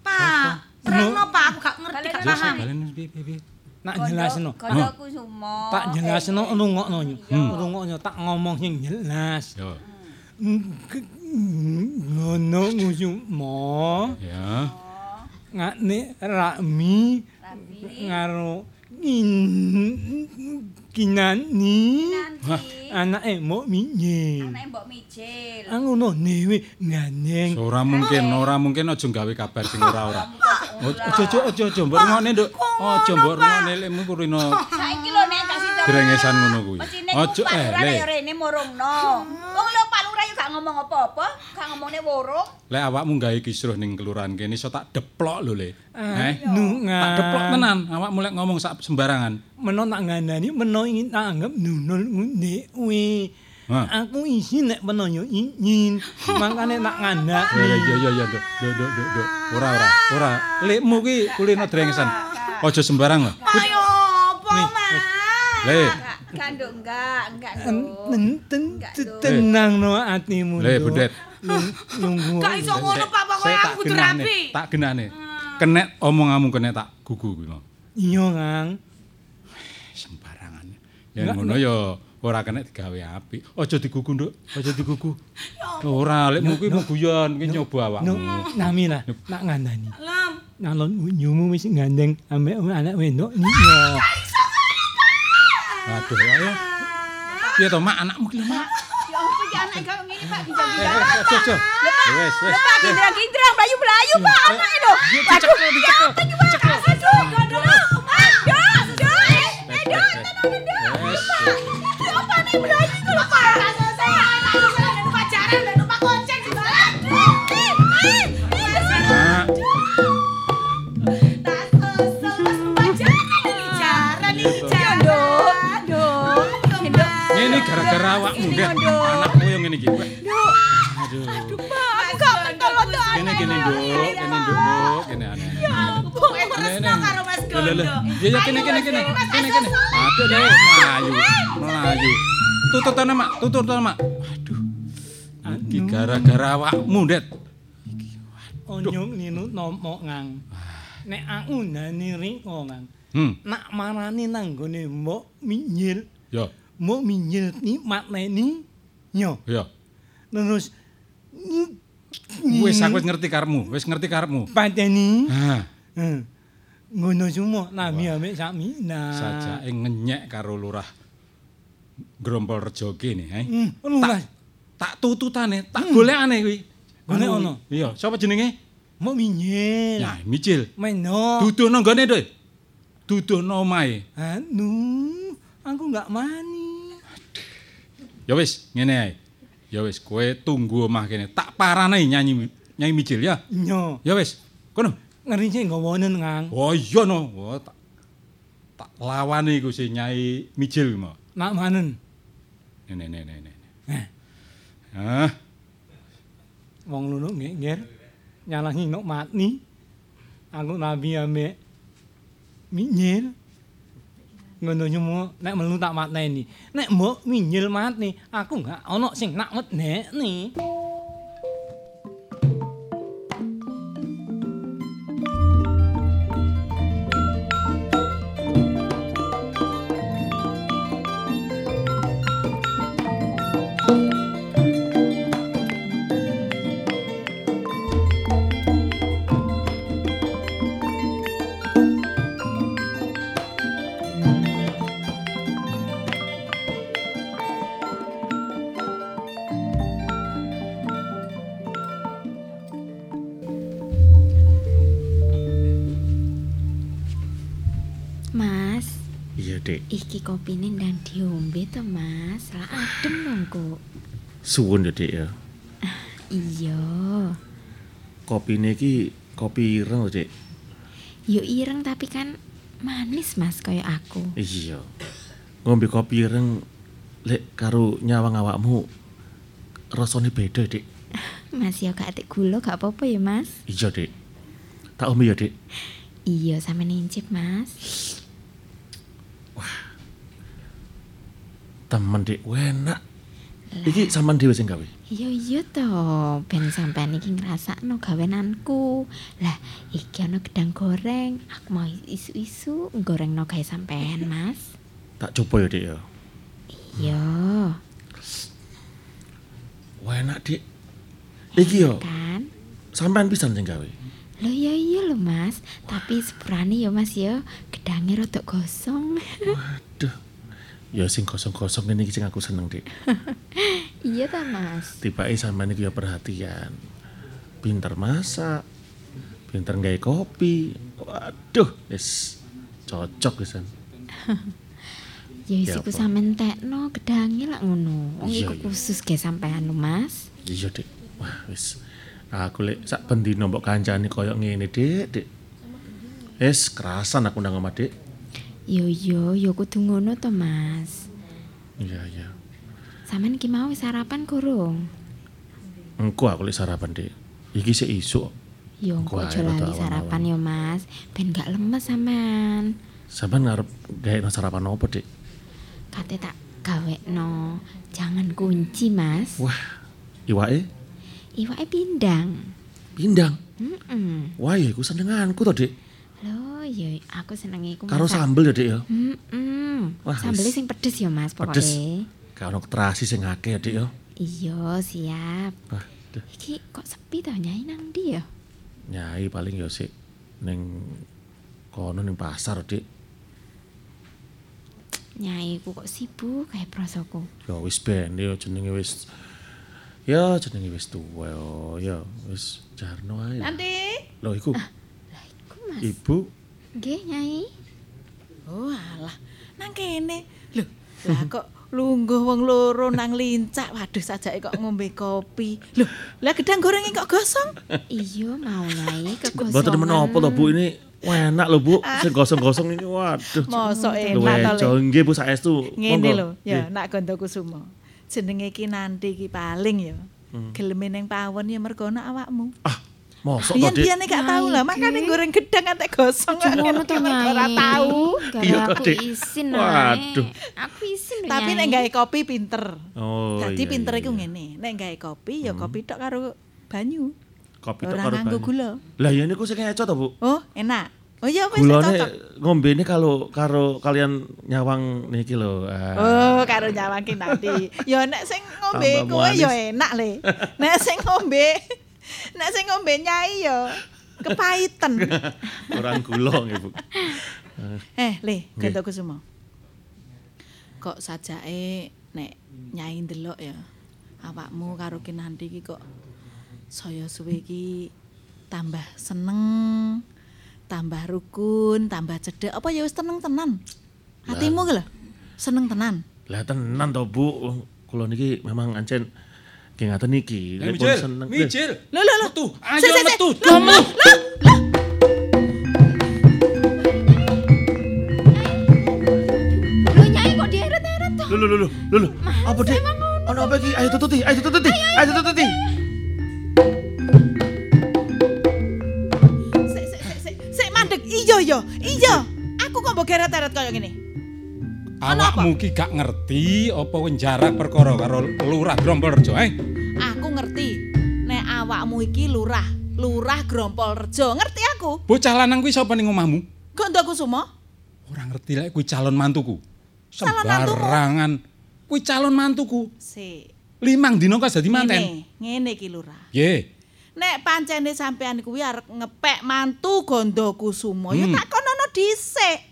Pak. Terangno, Pak. Aku gak ngerti, gak paham. balen piye piye piye. Nak jelasno. Kondo Kusuma. Tak jelasno Eh, rungokno yo. Hmm. Rungokno tak ngomong sing jelas. Ya. Ngono Kusuma. Ya. Ngane Rami ngaro in kinani anake Mbok Minyil. Anake Mbok Mijil. Ngono newe gandeng. Ora mungkin, ora mungkin aja gawe kabar sing ora-ora. Aja aja aja aja mbok rungokne, Nduk. Aja mbok rungokne lekmu kurino Saiki lho nek kasih tau. drengesan ngono kuwi. Aja eh Lurah le. ya rene murungno. Wong lho Lurah yo gak ngomong apa-apa, gak ngomongne wurung. Lek awakmu gawe kisruh ning kelurahan kene iso tak deplok lho le. Eh? Nu Tak deplok tenan, awakmu lek ngomong sak sembarangan. Meno tak ngandani meno ingin tak anggap nunul ndekwe. Hah. Aku isi nek meno yo ingin. Makane tak ngandani. Ya ya ya ya, Nduk. Nduk nduk nduk, nduk. Ora ora, ora. Lekmu ki kulino drengesan. Aja sembarang lho. Ayo, apa, Mas? Le, Gak nduk enggak, enggak ten, tenang no atimu. le. Lung- Lungguh. Gak iso ngono, Pak. Pokoke aku tak kudu genahne, rapi. tak genahne. Kenek omonganmu kenek tak gugu kuwi lho. Iya, Kang. Sembarangan. Ya ngono ya ora kena digawe apik. Aja digugu, Nduk. Aja digugu. Ora, lekmu kuwi mau guyon, ki nyoba awakmu. No, nami lah, nak ngandani. Lam. Nalon nyumu wis gandeng ambek anak wedok niyo. Aduh, ayo. Piye to, Mak, anakmu ki Mak. Ya apa iki anak kok ngene Pak Eh, eh. Pak kindrang-kindrang anake lho. Ya? Aduh. Aduh, aduh. Aduh. Ya apa gara-gara awakmu, Dek. Anakmu yang ngene iki. Weh. Aduh. Aku gak pentol to Kene kene nduk, kene nduk, nduk, kene aneh. Resno karo Mas. Gondo. Ya ya kene kene kene. Kene kene. Aduh, deh, melayu. Melayu. Tututane, Mak. Tututane, Mak. Aduh. Iki gara-gara awakmu, Det. Onyong ninu nomok ngang. Nek aku ndani riko ngang. Hmm. Nak marani nang gone mbok minyil. Ya, Mbok minyil ni makneni yo. ya. Terus Wis aku wis ngerti karepmu, wis ngerti karepmu. pateni. Ha, Hmm. Ngono semua nami ambek Samina. sajake ngenyek karo lurah Grompol Rejo kene, eh. Hmm, lurah. Tak tututane, tak golekane kuwi. Golek Anu, ono? Iya, sapa jenenge? Mbok minyil. Ya, Micil. Meno. Duduhno nggone, Doi. Duduhno omahe. Anu, aku nggak mani. Ya wis, ngene ae. Ya wis, kowe tunggu omah kene. Tak parane nyanyi nyanyi Micil ya. Nyo, Ya wis, kono. ngeri sih nggawonen ngang. Oh iya no. Oh, tak tak lawane iku si Nyai Micil mau. Nak manen. Nene nene nene. Eh. Ah, Wong lunu ngenger. Nyalangi nok matni. Aku nabi ambek minyil. Ngono semua nek melu tak mateni. Nek mbok minyil matni, aku nggak ono sing nak mednek kopine ndang diombe to, Mas. Lah adem dong kok. Suwun ya, Dek ya. Iya. Kopine iki kopi ireng lho, Dek. Yo ireng tapi kan manis, Mas, kaya aku. Iya. Ngombe kopi ireng lek karo nyawang awakmu rasane beda, Dek. Mas yo gak atik gula gak apa-apa ya, Mas. Iya, Dek. Tak ombe ya, Dek. Iya, sama nincip, Mas. Temen, Dek, enak. Iki sampean dhewe sing gawe. Iya iya toh, ben sampean iki ngrasakno gawenanku. Lah, iki ana gedang goreng. Aku mau isu-isu gorengno gawe sampean, Mas. Tak coba ya, Dek ya. Iya, Enak, Dek. Iki yo kan? sampean pisan sing gawe. Loh iya iya lho, Mas. Tapi sepurane ya, Mas ya, gedange rada gosong. Waduh. Ya sing kosong-kosong ini sing aku seneng, Dek. iya ta, Mas. Tibake sampean iki ya perhatian. Pinter masak. Pinter nggawe kopi. Waduh, wis cocok wisan. Ya wis Ya iku apa? sampean tekno gedange lak ngono. Wong Iya, iku iya. khusus ge sampean lho, Mas. Iya, Dek. Wah, wis. Aku lek sak bendino mbok kancane koyo ngene, Dek, Dek. Wis kerasan aku nang omah, Dek. Yo yo yo kudu ngono to, Mas. Iya, iya. Sampean iki mau sarapan gorong? Engko aku lek sarapan, Dek. Iki sik isuk. Yo Engko aja lali sarapan yo, Mas. Ben gak lemes sampean. Sampean ngarep gawe sarapan apa, Dek? Kate tak gawekno. Jangan kunci, Mas. Wah, iwake Iwake pindang. pindang. Heeh. Wah, ya iku senenganku to, Dek. Loh, Oh iya, aku seneng iku Karo sambel ya, Dik ya. Heeh. Wah, Sambelnya sing pedes ya, Mas, Pedes. pokoknya. Gak ono terasi sing akeh ya, Dik ya. Iya, siap. Wah, duh. Iki kok sepi to nyai nang ndi ya? Nyai paling ya sik ning kono ning pasar, Dik. Nyai ku kok sibuk kayak prosoku. Ya wis ben ya jenenge wis Ya jenenge wis tuwa ya. Ya wis jarno ae. Nanti. Lho iku. Ku Mas. Ibu Nggih, Nyai. Oh alah, nang kene. Lho, lah kok lungguh wong loro nang lincak. Waduh sajake kok ngombe kopi. Lho, lah gedang gorengnya kok gosong? Iya, mau Nyai kegosongan. Mboten menapa to Bu ini enak lho Bu. Sing gosong-gosong ini waduh. Mosok Lho, enak to Le. nggih Bu saestu. Ngene lho, ya nak Gondo Kusumo. Jenenge ki nanti ki paling ya. Hmm. Geleme ning pawon ya mergo ana awakmu. Mosok to, Dik? Biyen-biyen gak tau lah, makane goreng gedang antek gosong. Aja ngono to, Mergo Ora Nyai. tau. Iya, aku isin Waduh. Waduh. Aku isin lho, Tapi Nyai. nek gawe kopi pinter. Oh. Dadi iya, pinter iya, iku iya. ngene, nek gawe kopi ya kopi tok karo banyu. Kopi tok Ora karo nganggo banyu. gula. Lah ya niku sing eco to, Bu. Oh, enak. Oh iya wis cocok. ngombene kalau karo kalian nyawang niki lho. ah. Oh, karo nyawangke nanti. Ya nek sing ngombe kowe ya enak le. Nek sing ngombe nek sing ngombe nyai ya kepaiten. Orang gula nggih, Bu. Eh, Le. Ganda Kusuma. Kok sajake nek nyai ndelok ya. Awakmu karo Kinanti iki kok saya suwe iki tambah seneng, tambah rukun, tambah cedek. Apa ya wis teneng tenan? Hatimu ki lho. Seneng tenan. Lah tenan to, Bu. Kula niki memang ancen nggih ngaten niki. Eh, pun Mijil, seneng. Mijil. Lho lho lho. Metu, ayo metu. Lho, lho, lho, lho. Lho Nyai kok dieret-eret to? Lho lho lho lho, lho lho. Apa Dik? Ono apa iki? Ayo tututi, ayo tututi. Ayo tututi. Sik sik sik sik. Sik mandek. Iya ya. Iya. Aku kok mbok geret-eret kaya ngene. Awakmu ki gak ngerti apa wis jarak perkara karo Lurah Grompolrejo, eh? Aku ngerti. Nek awakmu iki lurah, lurah Grompol Rejo. Ngerti aku. Bocah lanang kuwi sapa ning omahmu? Gondo Kusuma. Ora ngerti lek kuwi calon mantuku. Sembarangan. Kuwi calon mantuku. Sik. Limang dino kas dadi manten. Ngene, iki lurah. Ye. Nek pancene sampean kuwi arep ngepek mantu Gondo Kusuma, ya Hmm. tak konono dhisik.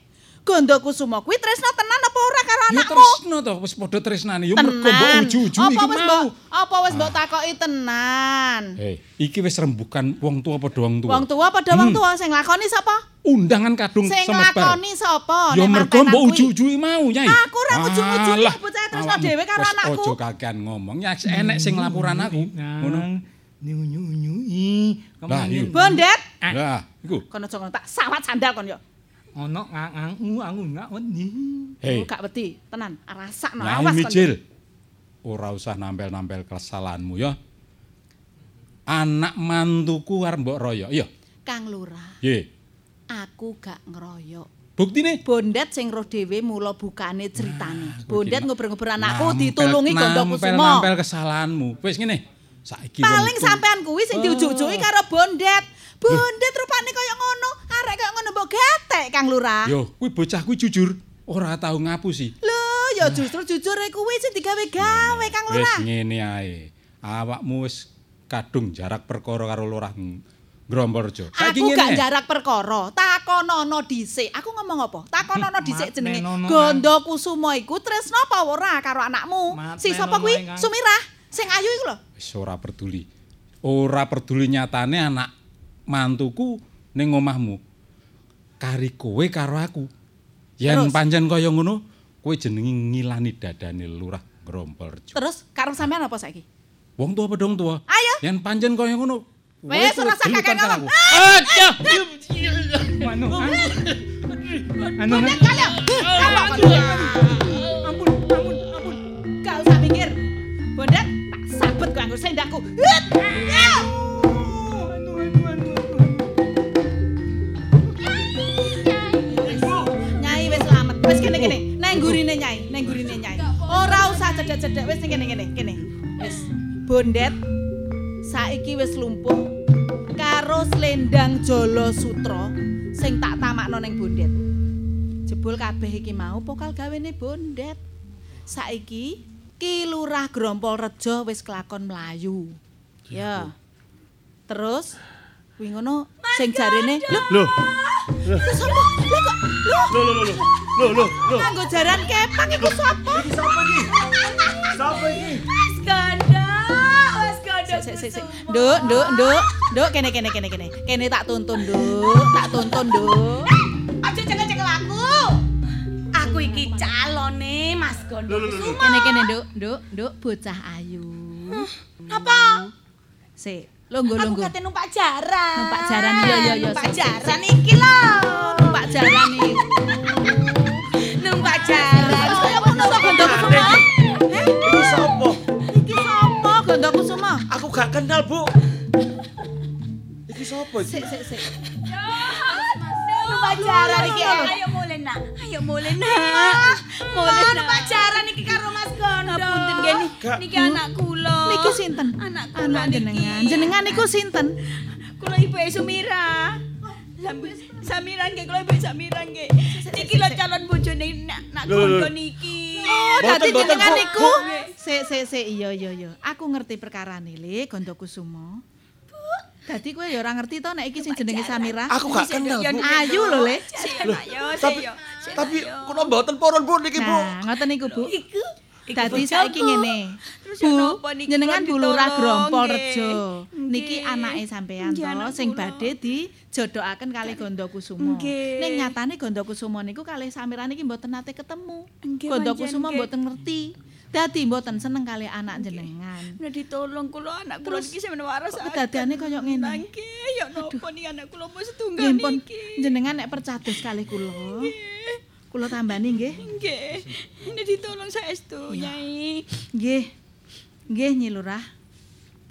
Gondo Kusuma kuwi tresno tenan apa ora karo Ya anakmu? tresno to, wis padha tresnane. Ya mergo mbok uju-uju wis mau. mbok apa wis mbok takoki tenan? Hei, iki wis rembukan wong tua padha wong tua. Wong tua padha wong Hmm. tua sing lakoni sapa? Undangan kadung Sing semebar. lakoni sapa? Ya mergo mbok kuwi. uju-ujuki mau, Nyai. Aku ora uju-ujuki, Alah, bocah tresno dhewe karo anakku. Ojo kakean ngomong, ya enek sing laporan aku. Ngono. Iya. Bondet. Lah, iku. Kono aja ngono tak sawat sandal kon yo. Ono ngangangu aku nggak wedi. Hei. Oh, gak wedi, tenan. Rasakno Nyai awas kon. Mijil. Ora usah nampel-nampel kesalahanmu ya. Anak mantuku arep mbok royok, iya. Kang Lurah, Ye. aku gak ngeroyok. Buktine Bondet sing roh dhewe mula bukane ceritane. Bondet iki ngobrol-ngobrol anakku nampel- ditulungi Gondo Kusuma. Nampel-nampel kesalahanmu. Wis ngene. Saiki Paling sampean kuwi sing diujuk-ujuki karo Bondet. Bondet rupane kaya ngono, arek kaya ngono mbok gatek Kang Lurah. Yo, kuwi bocah kuwi jujur ora tau ngapusi. Lho, ya justru jujure kuwi sing digawe-gawe Kang Wis Lurah. ngene ae. Awakmu wis kadung jarak perkara karo Lurah Gromborjo. Saiki Aku gak ngene. jarak perkara, takonono dhisik. Aku ngomong apa? Takonono dhisik jenenge. Gondo Kusuma iku tresno apa ora karo anakmu? Si sapa kuwi? Sumirah. Sing ayu iku lho. Wis ora peduli. Ora peduli nyatane anak mantuku ning omahmu. Kari kowe karo aku. Yen pancen kaya ngono, kowe jenenge ngilani dadane Lurah Gromborjo. Terus karep sampean apa saiki? Wong tua pedong tua. Ayo. Yen pancen kaya ngono. Wes ora gelutan kakek karo ngomong. aku. Aja. Anu, anu. Anu, ampun, ampun, ampun. Gak usah mikir. Bondet tak sabet kowe anggo sendakku. Hut! Wis kene-kene. Nang gurine Nyai, nang gurine Nyai. Ora usah cedek-cedek wis ning kene-kene, kene. Wis. Bondet saiki wis lumpuh karo Slendang Jolo Sutra sing tak tamakno ning bondet. Jebul kabeh iki mau pokal gawene bondet. Saiki Ki Lurah Grompol Rejo wis kelakon mlayu. Ya. Terus kuwi ngono sing jarene lho. Iku sapa? Lho kok lho Loh loh loh. Loh loh loh. Kanggo jaran kepang iku sapa? Iki sapa iki? Sapa iki? Mas Gondo, Mas Gondo. Sik sik sik. Nduk, nduk, nduk. Nduk kene kene kene kene. Kene tak tuntun, Nduk. Tak tuntun, Nduk. Aja cekel-cekel aku. Aku iki calone Mas Gondo. Kene kene, Nduk, Nduk, Nduk bocah ayu. Apa? Sik, longgo Aku longgo. kate numpak jaran. Numpak jaran iya iya iya. Numpak jaran iki lho. Numpak jaran iki. Numpak jaran. Kaya ngono kok Gondo Kusuma. Iki sapa? Iki sapa Gondo Kusuma? Aku gak kenal, Bu. Iki sapa iki? Sik sik sik. Numpak jaran iki. Ayo mulai nak, ayo mulai nak. Mulai numpak jaran iki karo Mas Gondo. Ngapunten gini, niki anak kula. Niki sinten? Anak kula Anak jenengan. Jenengan niku sinten? Kula ibu Sumira. Sambil Samira nggih kula ibu Samira nggih. Niki lho calon bojone nak nak kondo niki. Oh, dadi jenengan niku. Sik sik sik iya iya iya. Aku ngerti perkarane Le Gondo Kusuma. Dadi kowe ya ora ngerti to nek iki sing jenenge Samira. Aku gak kenal. Ayu lho Le. Tapi tapi kula mboten purun, Bu niki, Bu. Nah, ngoten niku, Bu. Iku Dadi saiki ngene. Bu, jenengan kula Bu Lurah ditolong, Grompol. Rejo. Niki anake sampean to sing badhe dijodokaken kali Gondo Kusuma. Nggih. Ning nyatane Gondo Kusuma niku kalih Samira niki mboten nate ketemu. Nggih, Gondo pancen, Kusuma nggih. mboten ngerti. Dadi mboten seneng kali anak jenengan. Nek ditolong kula anak kula niki sampeyan waras. kok kedadiane kaya ngene? Nggih, ya napa niki anak kula mau setunggal niki. jenengan nek percados kalih kula. Kula tambani nggih. Nggih. Nek ditolong saestu, Nyai. Nggih. Nggih Nyi Lurah.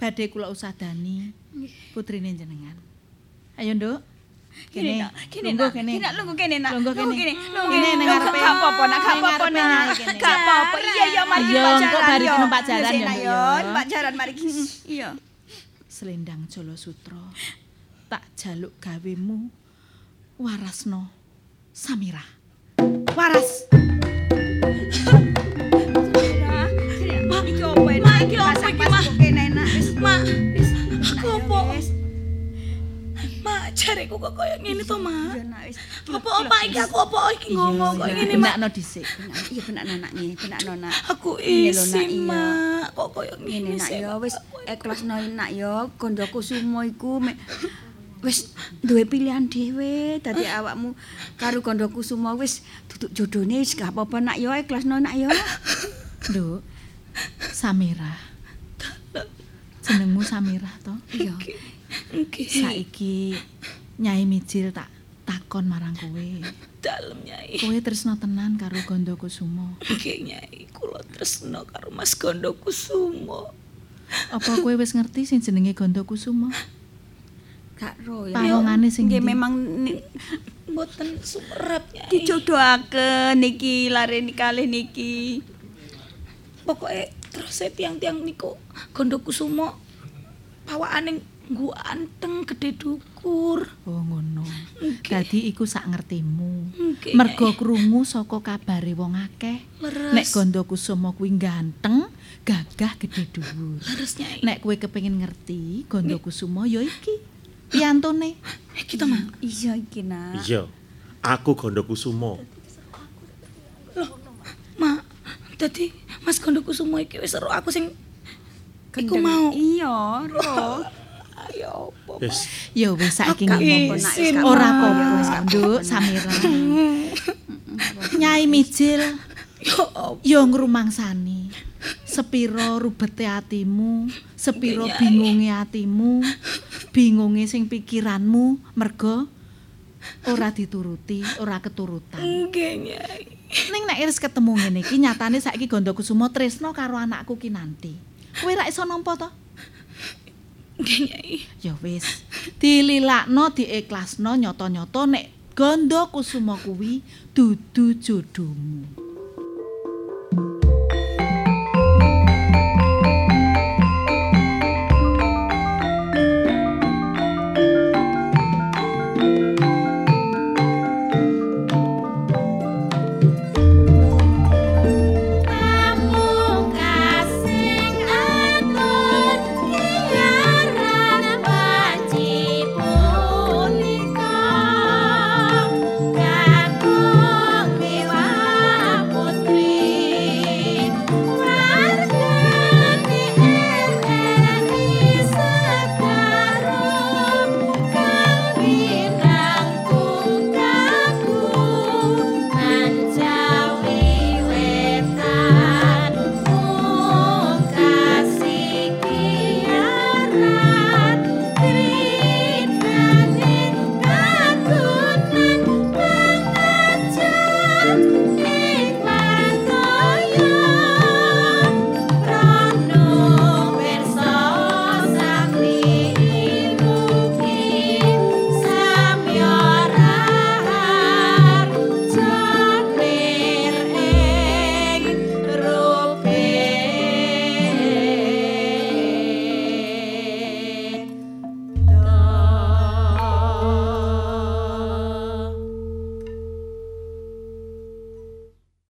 Badhe kula usadani putrine jenengan. Ayo, Nduk. Kene kene nak, kene. nak lungguh kene nak. Lungguh kene. Lungguh Kene ning Lungguh, ngarepe. Gak apa-apa nak, gak apa-apa nak. Gak apa-apa. Iya, iya, mari Iya, numpak engko jaran, bari yo. numpak jaran, yo, yo. yo. Jaran mari. Iya. Selendang Jolo Sutra. Tak jaluk gawemu warasno Samira. Waras. Mak, iki apa ini? Mak, iki apa jareku kok kaya ngene to, nak wis. Apa apa iki aku apa iki ngomong kok ngene, Mak. Benakno dhisik. Iya benak nak nggih, benak nak. Aku isin, iya. Mak. Kok kaya Ngene nak ya wis ikhlas no nak ya Gondo Kusuma iku mek wis duwe pilihan dhewe dadi awakmu karo Gondo Kusuma wis duduk jodone wis gak apa-apa nak ya ikhlas no nak ya. Nduk. Samira. Jenengmu Samira to? Iya. Nggih. Saiki Nyai Mijil tak takon marang kowe. Dalem, Nyai. Kowe tresno tenan karo Gondo Kusuma. Nggih, Nyai. Kula tresno karo Mas Gondo Kusuma. Apa kowe wis ngerti sing jenenge Gondo Kusuma? Gak ro ya. Pawongane sing nggih memang Mboten sumerep, Nyai. dijodohaken niki lare kalih niki. Pokoke terus tiang-tiang niku Gondo Kusuma pawakane nggu anteng gede dukur. Oh ngono. Dadi iku sak ngertimu. Nggih, Mergo krungu saka kabare wong akeh. Nek Gondo Kusuma kuwi ganteng, gagah gedhe dhuwur. Leres, Nyai. Nek kowe kepengin ngerti Gondo Kusuma ya iki. Piantone. Iki to, Mak. Iya iki nak. Iya. Aku Gondo Kusumo. Mak, dadi Mas Gondo Kusuma iki wis aku sing iku Gendeng. mau. Iya, ro. Ayo apa? Wis. Ya wis saiki ngomong. Ora apa-apa, apa-apa, wis Nduk. Samira. Nyai Mijil Yo apa? ya ngrumangsani. Sepiro rubete atimu, sepiro bingunge atimu, bingunge sing pikiranmu mergo ora dituruti, ora keturutan. Nggih, Nyai. Ning nek iris ketemu ngene iki nyatane saiki Gondo Kusuma tresno karo anakku Kinanti. Kowe ra iso nampa to? Ya wis, dililakno diikhlasno nyata-nyata nek Gondo Kusuma kuwi dudu jodohmu.